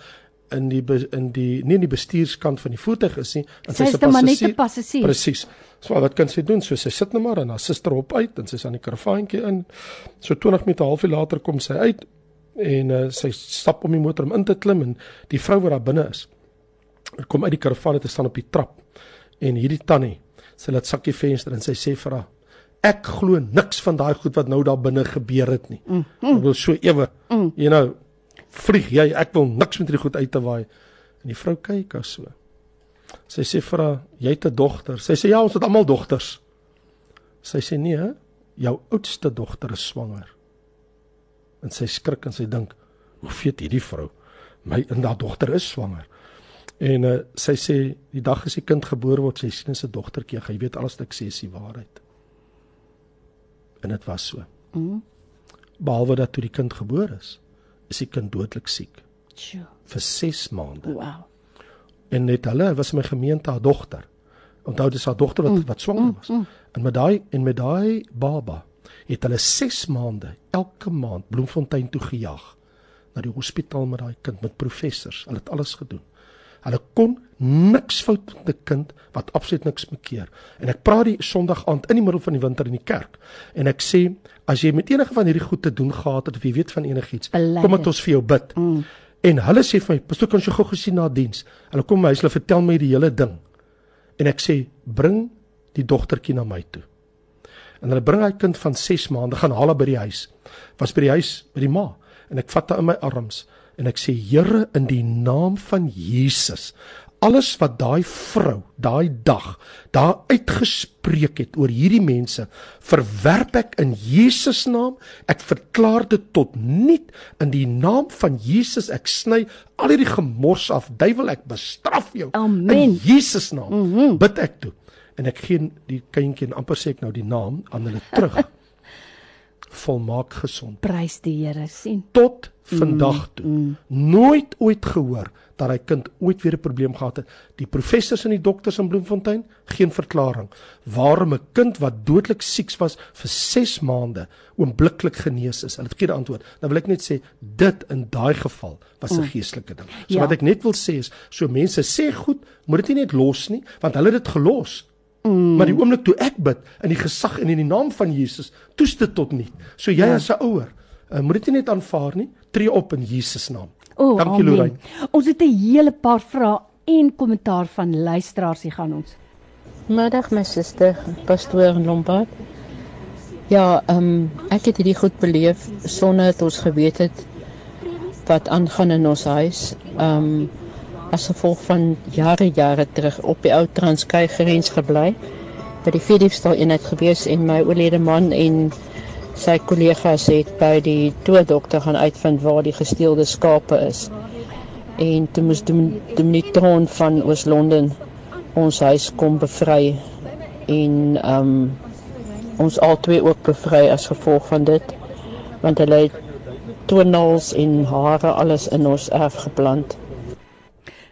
in die in die nie in die bestuurskant van die voertuig is nie en Sy sy's is dan maar net 'n passasier. Presies. So wat kan sy doen? So sy sit net maar en haar suster op uit en sy's aan die karavaantjie in. So 20 minute halfuur later kom sy uit en uh, sy stap om die motor om in te klim en die vrou wat daar binne is kom uit die karavaan te staan op die trap en hierdie tannie sy laat sakkie venster en sy sê vir haar ek glo niks van daai goed wat nou daar binne gebeur het nie. Mm, mm. ek wil so ewe mm. you know vlieg jy ek wil niks met hierdie goed uit te waai. En die vrou kyk haar so. Sy sê vir haar jy het 'n dogter. Sy sê ja ons het almal dogters. Sy sê nee jou oudste dogter is swanger. En sy skrik en sy dink hoe weet hierdie vrou my en haar dogter is swanger en uh, sy sê die dag as die kind gebore word sy sien sy dogtertjie jy weet alles wat ek sê is die waarheid en dit was so Mm. behalwe dat toe die kind gebore is is die kind dodelik siek Sjoe. vir 6 maande Wow. en net hulle was my gemeente haar dogter. Onthou dis haar dogter wat wat swanger was. En met daai en met daai baba het hulle 6 maande elke maand Bloemfontein toe gejaag na die hospitaal met daai kind met professors. Hulle het alles gedoen. Hulle kon niks fout met 'n kind wat absoluut niks mekeer. En ek praat die Sondag aand in die middel van die winter in die kerk en ek sê as jy met enige van hierdie goed te doen gehad het of jy weet van enigiets, Bely kom dit. ons vir jou bid. Mm. En hulle sê vir my, "Pastoor, kan jy gou gesien na diens?" Hulle kom my huis, hulle vertel my die hele ding. En ek sê, "Bring die dogtertjie na my toe." En hulle bring hy kind van 6 maande gaan haal haar by die huis. Was by die huis by die ma en ek vat haar in my arms en ek sê, "Here, in die naam van Jesus, alles wat daai vrou daai dag daar uitgespreek het oor hierdie mense verwerp ek in Jesus naam. Ek verklaar dit tot niet. In die naam van Jesus ek sny al hierdie gemors af. Duiwel ek bestraf jou. Amen. in Jesus naam mm -hmm. bid ek toe. En ek gee die kindjie en amper sê ek nou die naam aan hulle terug volmaak gesond Prys die Here sien. tot vandag toe mm, mm. nooit ooit gehoor dat hy kind ooit weer 'n probleem gehad het. Die professors en die dokters in Bloemfontein geen verklaring waarom 'n kind wat dodelik siek was vir 6 maande oombliklik genees is. Hulle het geen antwoord. Nou wil ek net sê dit in daai geval was 'n mm. geestelike ding. So Ja. wat ek net wil sê is, so mense sê goed, moet dit nie net los nie, want hulle het dit gelos. Mm. Maar die oomblik toe ek bid in die gesag en in die naam van Jesus, toets dit tot nie. So jy ja. as 'n ouer, uh, moet dit nie net aanvaar nie, tree op in Jesus naam. O, Dankie. Lorraine. Ons het 'n hele paar vrae en kommentaar van luisteraars hier gaan ons. Middag my suster, pastoor Lombard. Ja, ehm um, ek het hierdie goed beleef sonder dat ons geweet het wat aangaan in ons huis. Ehm um, as gevolg van jare jare terug op die ou Transkei grens gebly by die Philipsdal eenheid gewees en my oorlede man en sy kollegas het by die toedokter gaan uitvind waar die gesteelde skape is. En toe moes die Dominitron van Oos-London ons huis kom bevry en um, ons albei ook bevry as gevolg van dit want hulle het tonels en hare alles in ons erf geplant.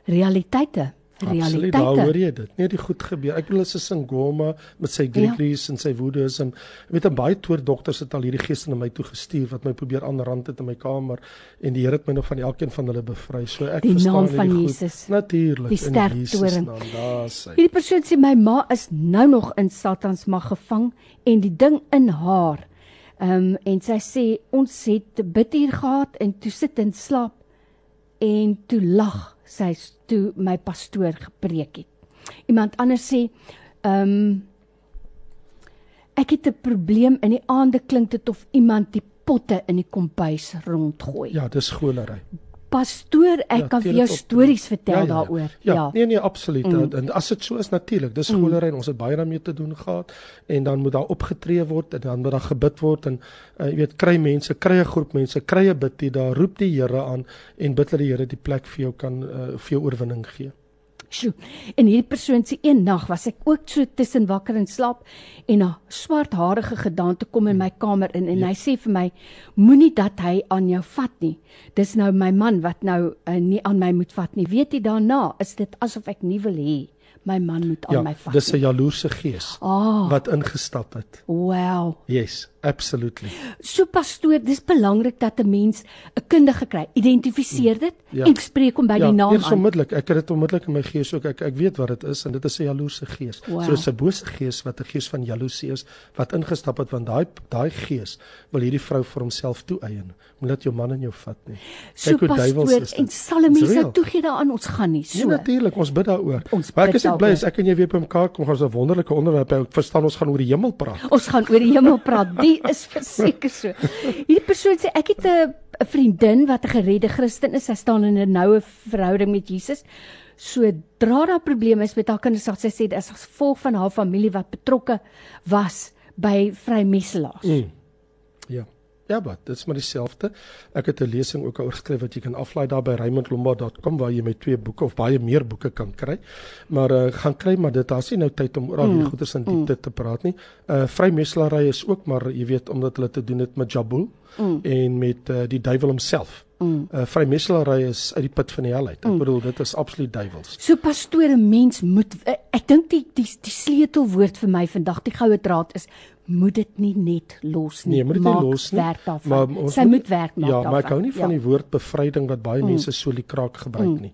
Realiteite Absoluut, daar hoor jy dit. Nee, die goed gebeur. Ek bedoel as 'n Sangoma met sy Grieklies ja. en sy woedes en weet 'n baie toer dokters het al hierdie geeste na my toe gestuur wat my probeer aanrand het in my kamer en die Here het my nog van elkeen van hulle bevry. So ek Die verstaan naam hierdie van. Jesus. Natuurlik Die in sterk Jesus naam. Sê. Hierdie persoon sê my ma is nou nog in Satan se mag gevang en die ding in haar. Ehm um, en sy sê ons het bidtuur gehad en toe sit en slaap en toe lag sy toe my pastoor gepreek het. Iemand anders sê ehm um, ek het 'n probleem in die aande klink dit of iemand die potte in die kombuis rondgooi. Ja, dis skolery. Pastoor, ek Ja, kan vir jou op. stories vertel ja, ja, daaroor. Ja, ja. nee nee, absoluut. Mm. En as dit so is natuurlik, dis Mm. skolery en ons het baie daarmee te doen gehad en dan moet daar opgetree word en dan moet daar gebid word en uh, jy weet kry mense, kry 'n groep mense, kry 'n bid, daar roep die Here aan en bid dat die Here die plek vir jou kan uh, vir jou oorwinning gee. Sjoe. En hierdie persoon sê een nag was ek ook so tussen wakker en slaap en 'n swartharige gedaante kom in my kamer in en ja. hy sê vir my moenie dat hy aan jou vat nie. Dis nou my man wat nou uh, nie aan my moet vat nie. Weet jy daarna is dit asof ek nie wil hê my man moet aan Ja, my vat. dis 'n nie. jaloerse gees Ah, wat ingestap het. wow. Yes, absolutely. So pastoor, dis belangrik dat 'n mens 'n kundige kry. Identifiseer dit Ja. en spreek hom by ja, die naam aan. onmiddellik. Ek het dit onmiddellik in my gees ook. Ek ek weet wat dit is en dit is 'n jaloerse gees. Wow. So 'n bose gees wat 'n gees van jaloesie is wat ingestap het want daai daai gees wil hierdie vrou vir homself toeëien. Moenie dat jou man in jou vat nie. So hoe duiwels is dit. en sal 'n It's mens nou toegee daaraan ons gaan nie Ja so. natuurlik, ons bid daaroor. Maar ek is net bly as ek en jy weer by mekaar kom, gaan ons 'n wonderlike onderwerp hê. Ek verstaan ons gaan oor die hemel praat. Ons gaan oor die hemel praat. Die is verseker so. Hierdie persoon sê ek het 'n 'n vriendin wat 'n geredde Christen is. Sy staan in 'n noue verhouding met Jesus. Sodra daar probleme is met haar kinders, sal sy sê dit is as gevolg van haar familie wat betrokke was by vrymesselaars. Mm. Ja. Wat, dit is maar dieselfde. Ek het 'n lesing ook oor geskryf wat jy kan aflaai daar by raymondlombard.com waar jy my twee boeke of baie meer boeke kan kry. Maar uh, gaan kry maar dit daar's nie nou tyd om oor al die Mm. goeders in diepte te praat nie. Uh vrymeselary is ook maar jy weet omdat hulle te doen het met Jabul Mm. en met uh, die duiwel homself. Mm. Uh vrymeselary is uit die put van die hel uit. Ek bedoel dit is absoluut duiwels. So pastoor, 'n mens moet eh, ek dink die die die sleutelwoord vir my vandag, die goue draad is moet dit nie net los nie. Nee, moet dit nie los nie. Werk. Maar ons Sy moet werk maak Ja, daarvan. maar ek hou nie van ja. die woord bevryding wat baie mense so liekraak gebruik Mm. nie.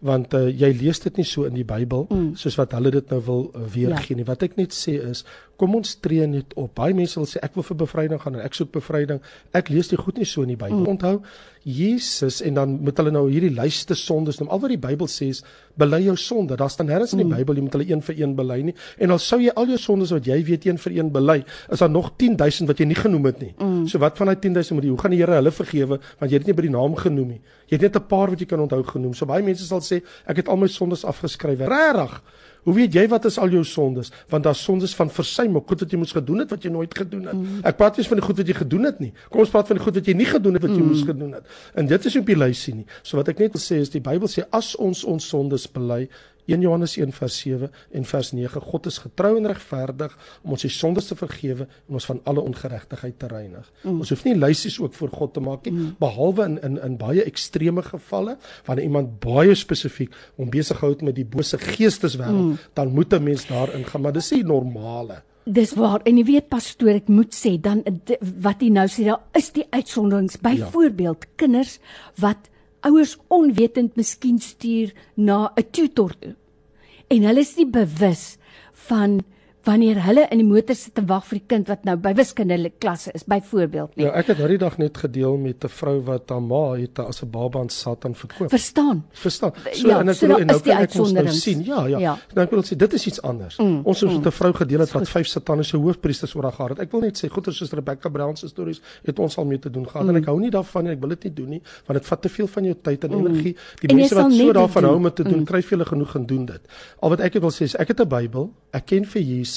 Want uh, jy lees dit nie so in die Bybel Mm. soos wat hulle dit nou wil uh, weergee nie. Wat ek net sê is, kom ons tree net op. Baie mense wil sê ek wil vir bevryding gaan en ek soek bevryding. Ek lees dit goed nie so in die Bybel. Mm. Onthou, Jesus en dan moet hulle nou hierdie lyste sondes noem. Al wat die Bybel sê is bely jou sonde. Daar staan nêrens in die Mm. Bybel jy moet hulle een vir een bely nie. En al sou jy al jou sondes wat jy weet een vir een bely, is daar nog 10000 wat jy nie genoem het nie. Mm. So wat van daai 10000 moet jy hoe gaan die Here hulle vergewe want jy het dit nie by die naam genoem nie. Jy het net 'n paar wat jy kan onthou genoem. So baie mense sal sê ek het al my sondes afgeskryf. Regtig? Hoe weet jy wat is al jou sondes? Want daar's sondes van versuim, goed wat jy moes gedoen het wat jy nooit gedoen het. Mm. Ek praat nie eens van die goed wat jy gedoen het nie. Kom ons praat van die goed wat jy nie gedoen het wat jy mm. moes gedoen het. En dit is nie op die lysie nie. So wat ek net wil sê is die Bybel sê as ons ons sondes bely 1 Johannes 1 vers 7 en vers 9 God is getrou en regverdig om ons die sondes te vergewe en ons van alle ongeregtigheid te reinig. Mm. Ons hoef nie lysies ook voor God te maak nie mm. behalwe in in in baie ekstreme gevalle wanneer iemand baie spesifiek om besig hou met die bose geesteswêreld, mm. dan moet 'n mens daarin gaan, maar dis nie normale. Dis waar. En jy weet pastoor, ek moet sê dan wat jy nou sê, daar is die uitsonderings. Byvoorbeeld ja. kinders wat ouers onwetend miskien stuur na 'n tutor toe. En hulle is nie bewus van wanneer hulle in die motor sit en wag vir die kind wat nou by wiskunde klasse is byvoorbeeld nie. Ja, ek het nou die dag net gedeel met 'n vrou wat haar ma het as 'n baba aan Satan verkoop. Verstaan? Verstaan. Ja, en ek so bedoel, en nou kan ek ons nou sien. Ja, ja. Ja. Nou ek wil sê dit is iets anders. Mm, ons het mm. 'n vrou gedeel het wat vyf sataniese hoofpriesters oor haar gehad het. Ek wil net sê goeie soos Rebecca Brown se stories het ons al mee te doen gehad Mm. en ek hou nie daarvan nie. Ek wil dit nie doen nie want dit vat te veel van jou tyd en Mm. energie. Die En mense wat so daarvan hou om dit te doen, Mm. kry vir hulle genoeg en doen dit. Al wat ek wil sê is ek het 'n Bybel, ek ken vir Jesus,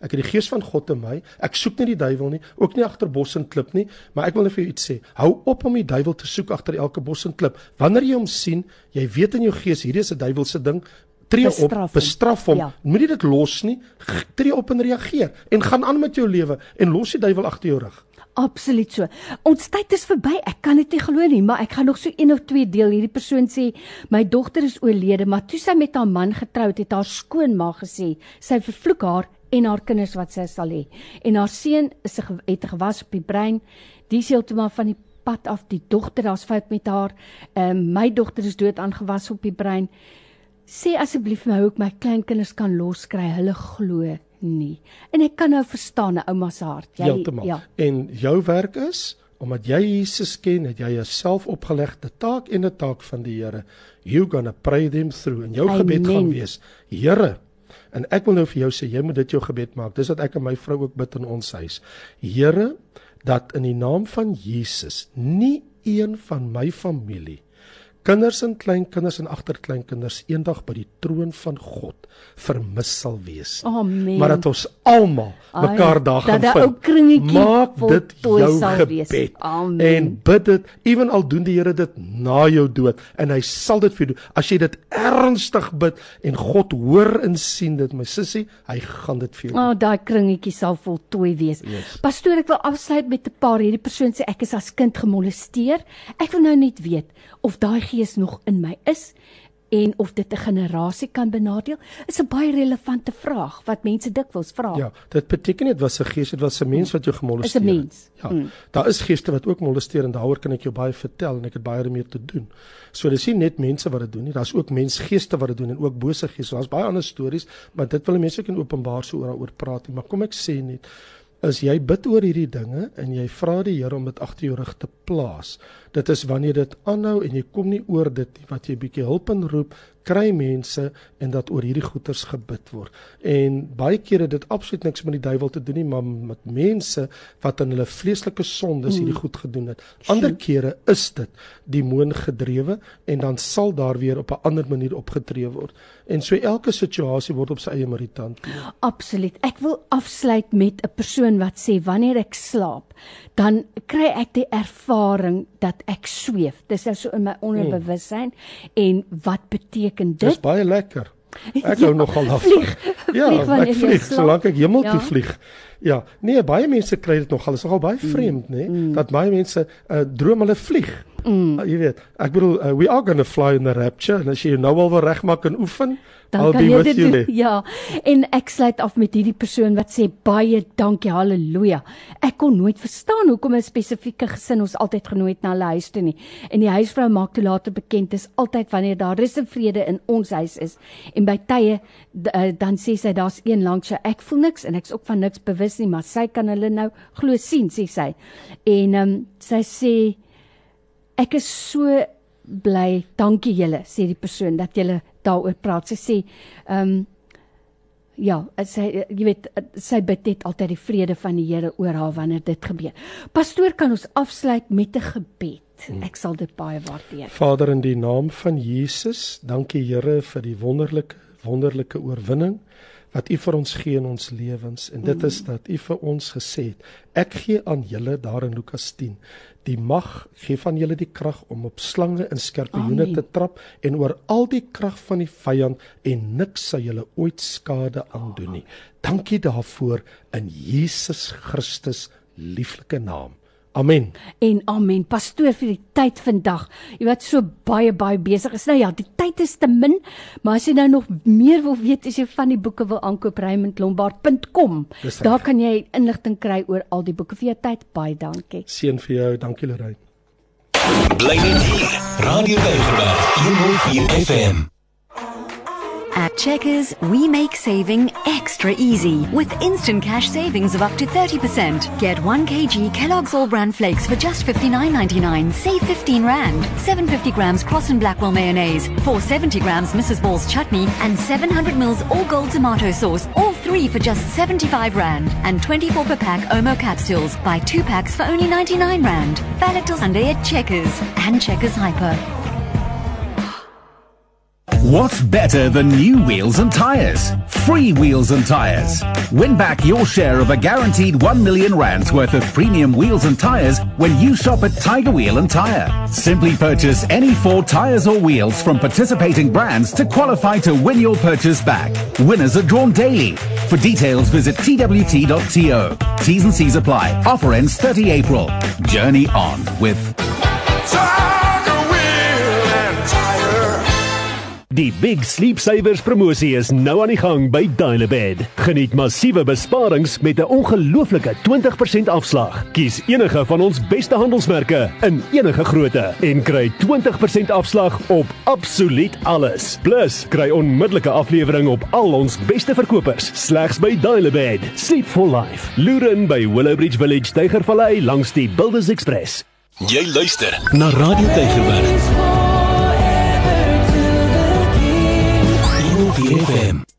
ek het die gees van God in my. Ek soek nie die duiwel nie, ook nie agter bos en klip nie, maar ek wil net vir jou iets sê. Hou op om die duiwel te soek agter elke bos en klip. Wanneer jy hom sien, jy weet in jou gees hierdie is 'n duiwelse ding, tree Bestraf op, bestraf hom. Ja. Moenie dit los nie. Tree op en reageer en gaan aan met jou lewe en los die duiwel agter jou rug. Absoluut so. Ons tyd is verby. Ek kan dit nie glo nie, maar ek gaan nog so een of twee deel. Hierdie persoon sê my dogter is oorlede, maar toe sy met haar man getroud het, haar skoonma gesê sy vervloek haar en haar kinders wat sy sal hê. En haar seun is het gewas op die brein. Die is heeltemal van die pad af. Die dogter, daar's fout met haar. Ehm um, my dogter is dood aangewas op die brein. Sê asseblief vir my hoe ek my kleinkinders kan loskry. Hulle glo nie. En ek kan nou verstaan 'n ouma se hart. Heeltemal. ja. En jou werk is omdat jy Jesus ken, het jy 'n selfopgelegde taak en 'n taak van die Here. You gonna pray them through. En jou Amen. gebed gaan wees: Here, en ek wil nou vir jou sê jy moet dit jou gebed maak. Dis wat ek en my vrou ook bid in ons huis. Here, dat in die naam van Jesus nie een van my familie kinders en kleinkinders en agterkleinkinders eendag by die troon van God vermis sal wees. Amen. Maar dat ons almal mekaar daar gaan dat vind. daai ou kringetjie Maak dit jou wees. gebed Amen. en bid dit ewen al doen die Here dit na jou dood en hy sal dit vir jou doen. As jy dit ernstig bid en God hoor en sien dit my sussie, hy gaan dit vir jou O, oh, daai kringetjie sal voltooi wees. Yes. Pastoor, ek wil afsluit met 'n paar. Hierdie persoon sê ek is as kind gemolesteer. Ek wil nou net weet of daai gees nog in my is en of dit 'n generasie kan benadeel. Is 'n baie relevante vraag wat mense dikwels vra. Ja, dit beteken dit was 'n gees, dit was 'n mens wat jou gemolesteer Is 'n mens. Ja. Mm. Daar is geeste wat ook molesteer en daaroor kan ek jou baie vertel en ek het baie daarmee te doen. So dis nie net mense wat dit doen nie, daar's ook mensgeeste wat dit doen en ook bose geeste. Daar's baie ander stories, maar dit wil mense ook in openbaar so oor daaroor praat nie. Maar kom ek sê net as jy bid oor hierdie dinge en jy vra die Here om dit agter jou rug te plaas. Dit is wanneer dit aanhou en jy kom nie oor dit nie wat jy bietjie hulp inroep, kry mense en dat oor hierdie goeters gebid word. En baie kere dit absoluut niks met die duiwel te doen nie, maar met mense wat in hulle vleeslike sondes hierdie goed gedoen het. Ander kere is dit demoon gedrewe en dan sal daar weer op 'n ander manier opgetree word. En so elke situasie word op sy eie manier hanteer. Absoluut. Ek wil afsluit met 'n persoon wat sê wanneer ek slaap, dan kry ek die ervaring dat ek sweef. Dis nou so in my onderbewussyn en wat beteken Dis dit? baie lekker. Ek Ja, hou nogal af. vlieg- ja, vlieg ek vlieg solank ek hemel toe Ja. vlieg. Ja, nee, baie mense kry dit nogal. Dit is nogal baie vreemd, nê, nee, dat baie mense uh, droom hulle vlieg. Mm. Uh, jy weet, ek bedoel uh, we are going to fly in the rapture en as jy nou al wil regmaak en oefen, Dan I'll kan be jy with dit you doen. Ja. En ek sluit af met hierdie persoon wat sê baie dankie, haleluja. Ek kon nooit verstaan hoekom 'n spesifieke gesin ons altyd genooi het na hulle huis toe nie. En die huisvrou maak toe later bekend dis altyd wanneer daar rus en vrede in ons huis is. En by tye uh, dan sê sy daar's een langs jou. Ek voel niks en ek's ook van niks bewus nie, maar sy kan hulle nou glo sien, sê sy. En ehm um, sy sê Ek is so bly. Dankie julle, sê die persoon dat julle daaroor praat. Sy sê, ehm um, ja, sy jy weet sy bid net altyd die vrede van die Here oor haar wanneer dit gebeur. Pastoor, kan ons afsluit met 'n gebed? Ek sal dit baie waardeer. Vader in die naam van Jesus, dankie Here vir die wonderlike wonderlike oorwinning wat U vir ons gee in ons lewens en dit is dat U vir ons gesê het ek gee aan julle daar in Lukas 10 die mag gee van julle die krag om op slange en skorpioene te trap en oor al die krag van die vyand en niks sal julle ooit skade aandoen nie. Dankie daarvoor in Jesus Christus lieflike naam amen En amen. Pastoor vir die tyd vandag. Jy wat so baie baie besig is. Nou ja, die tyd is te min, maar as jy nou nog meer wil weet, as jy van die boeke wil aankoop, raymondlombard.com. Daar kan jy inligting kry oor al die boeke vir jou tyd. Baie dankie. seën vir jou dankie Lorraine Bly net hier. Radio Tygerberg 104 FM. At Checkers, we make saving extra easy with instant cash savings of up to 30%. Get 1 kg Kellogg's All Brand Flakes for just 59.99, save 15 Rand. 750 grams Cross and Blackwell mayonnaise, 470 grams Mrs. Ball's chutney, and 700 mils All Gold tomato sauce, all three for just 75 Rand. And 24 per pack Omo capsules, buy two packs for only 99 Rand. Valid till Sunday at Checkers and Checkers Hyper. What's better than new wheels and tyres? Free wheels and tyres. Win back your share of a guaranteed 1 million rands worth of premium wheels and tyres when you shop at Tiger Wheel and Tyre. Simply purchase any four tyres or wheels from participating brands to qualify to win your purchase back. Winners are drawn daily. For details, visit twt.to. T's and C's apply. Offer ends 30 April. Journey on with Die Big Sleep Savers promosie is nou aan die gang by Dynabed. Geniet massiewe besparings met 'n ongelooflike 20% afslag. Kies enige van ons beste handelsmerke in enige grootte en kry 20% afslag op absoluut alles. Plus, kry onmiddellike aflewering op al ons beste verkopers slegs by Dynabed. Sleep for life. Luren by Willowbridge Village, Tygervallei langs die Builders Express. Jy luister na Radio Tygerberg. FM.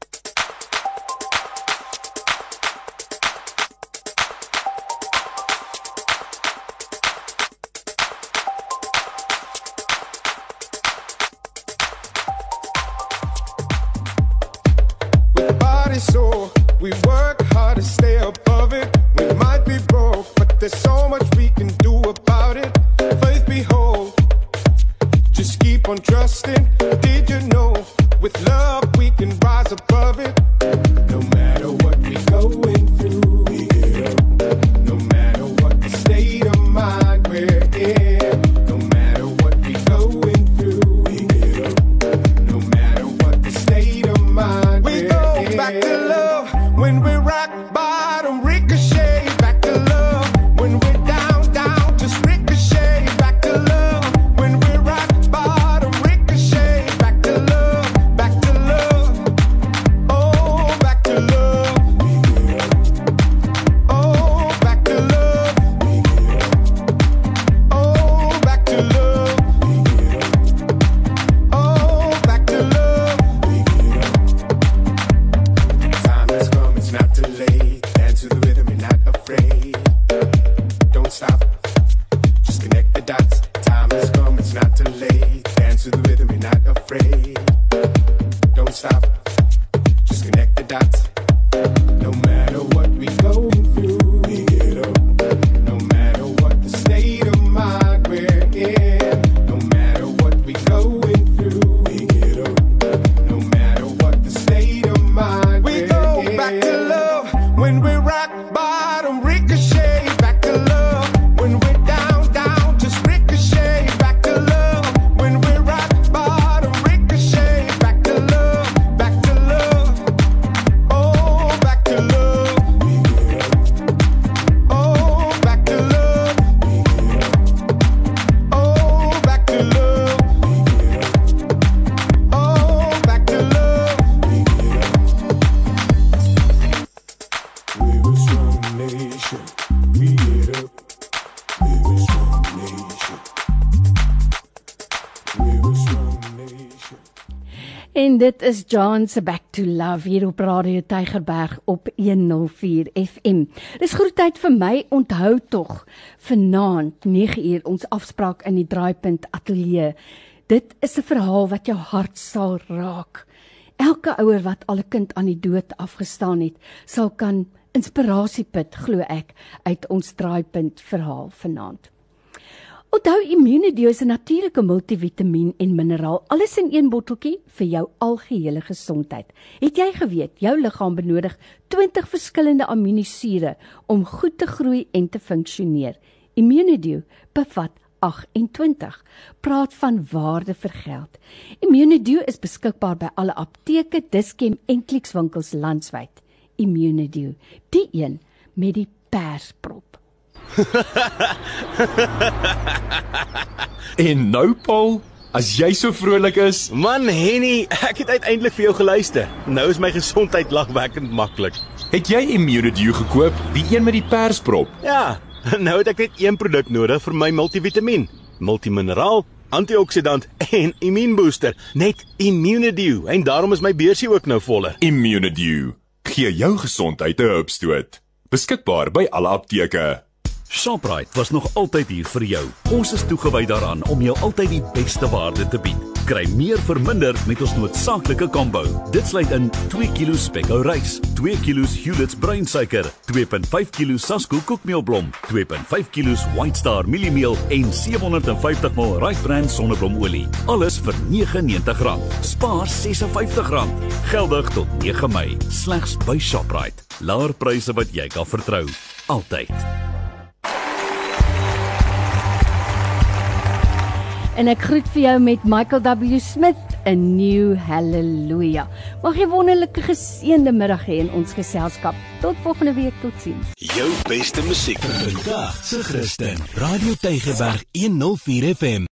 Is John se Back to Love hier op Radio Tygerberg op 104 FM. Dis groet tyd vir my. Onthou tog vanaand 9uur ons afspraak in die Draaipunt Ateljee. Dit is 'n verhaal wat jou hart sal raak. Elke ouer wat al 'n kind aan die dood afgestaan het, sal kan inspirasie put, glo ek, uit ons Draaipunt verhaal vanaand. Onthou Immunedio is 'n natuurlike multivitamien en mineraal, alles in een botteltjie vir jou algehele gesondheid. Het jy geweet jou liggaam benodig 20 verskillende aminosure om goed te groei en te funksioneer? Immunedio bevat 28. Praat van waarde vir geld. Immunedio is beskikbaar by alle apteke, Dischem en Clicks landwyd. Immunedio, die een met die persprop. En nou Paul, as jy so vrolik is, Man Henny, ek het uiteindelik vir jou geluister. Nou is my gesondheid lagwekkend maklik. het jy Immunedio gekoop, die een met die persprop? Ja, nou het ek net een produk nodig vir my multivitamien, multimineraal, antioxidant en immuunbooster, net Immunedio en daarom is my beursie ook nou voller. Immunedio gee jou gesondheid 'n hupstoot. Beskikbaar by alle apteke. Shoprite was nog altyd hier vir jou. Ons is toegewy daaraan om jou altyd die beste waarde te bied. Kry meer vir minder met ons noodsaaklike combo. Dit sluit in 2 kg spekkou rys, 2 kg Hulet's bruinsuiker, 2.5 kg Sasko koekmeelblom, 2.5 kg White Star mieliemeel en 750 ml Rice Bran sonneblomolie. Alles vir R99. Spaar R56. Geldig tot 9 Mei. Slegs by Shoprite. Laer pryse wat jy kan vertrou. Altyd. En ek groet vir jou met Michael W Smith, 'n New Hallelujah. Mag jy wonderlike geseënde middag hê in ons geselskap. Tot volgende week, totsiens. Jou beste musiek vir vandag se Christen. Radio Tygerberg 104 FM.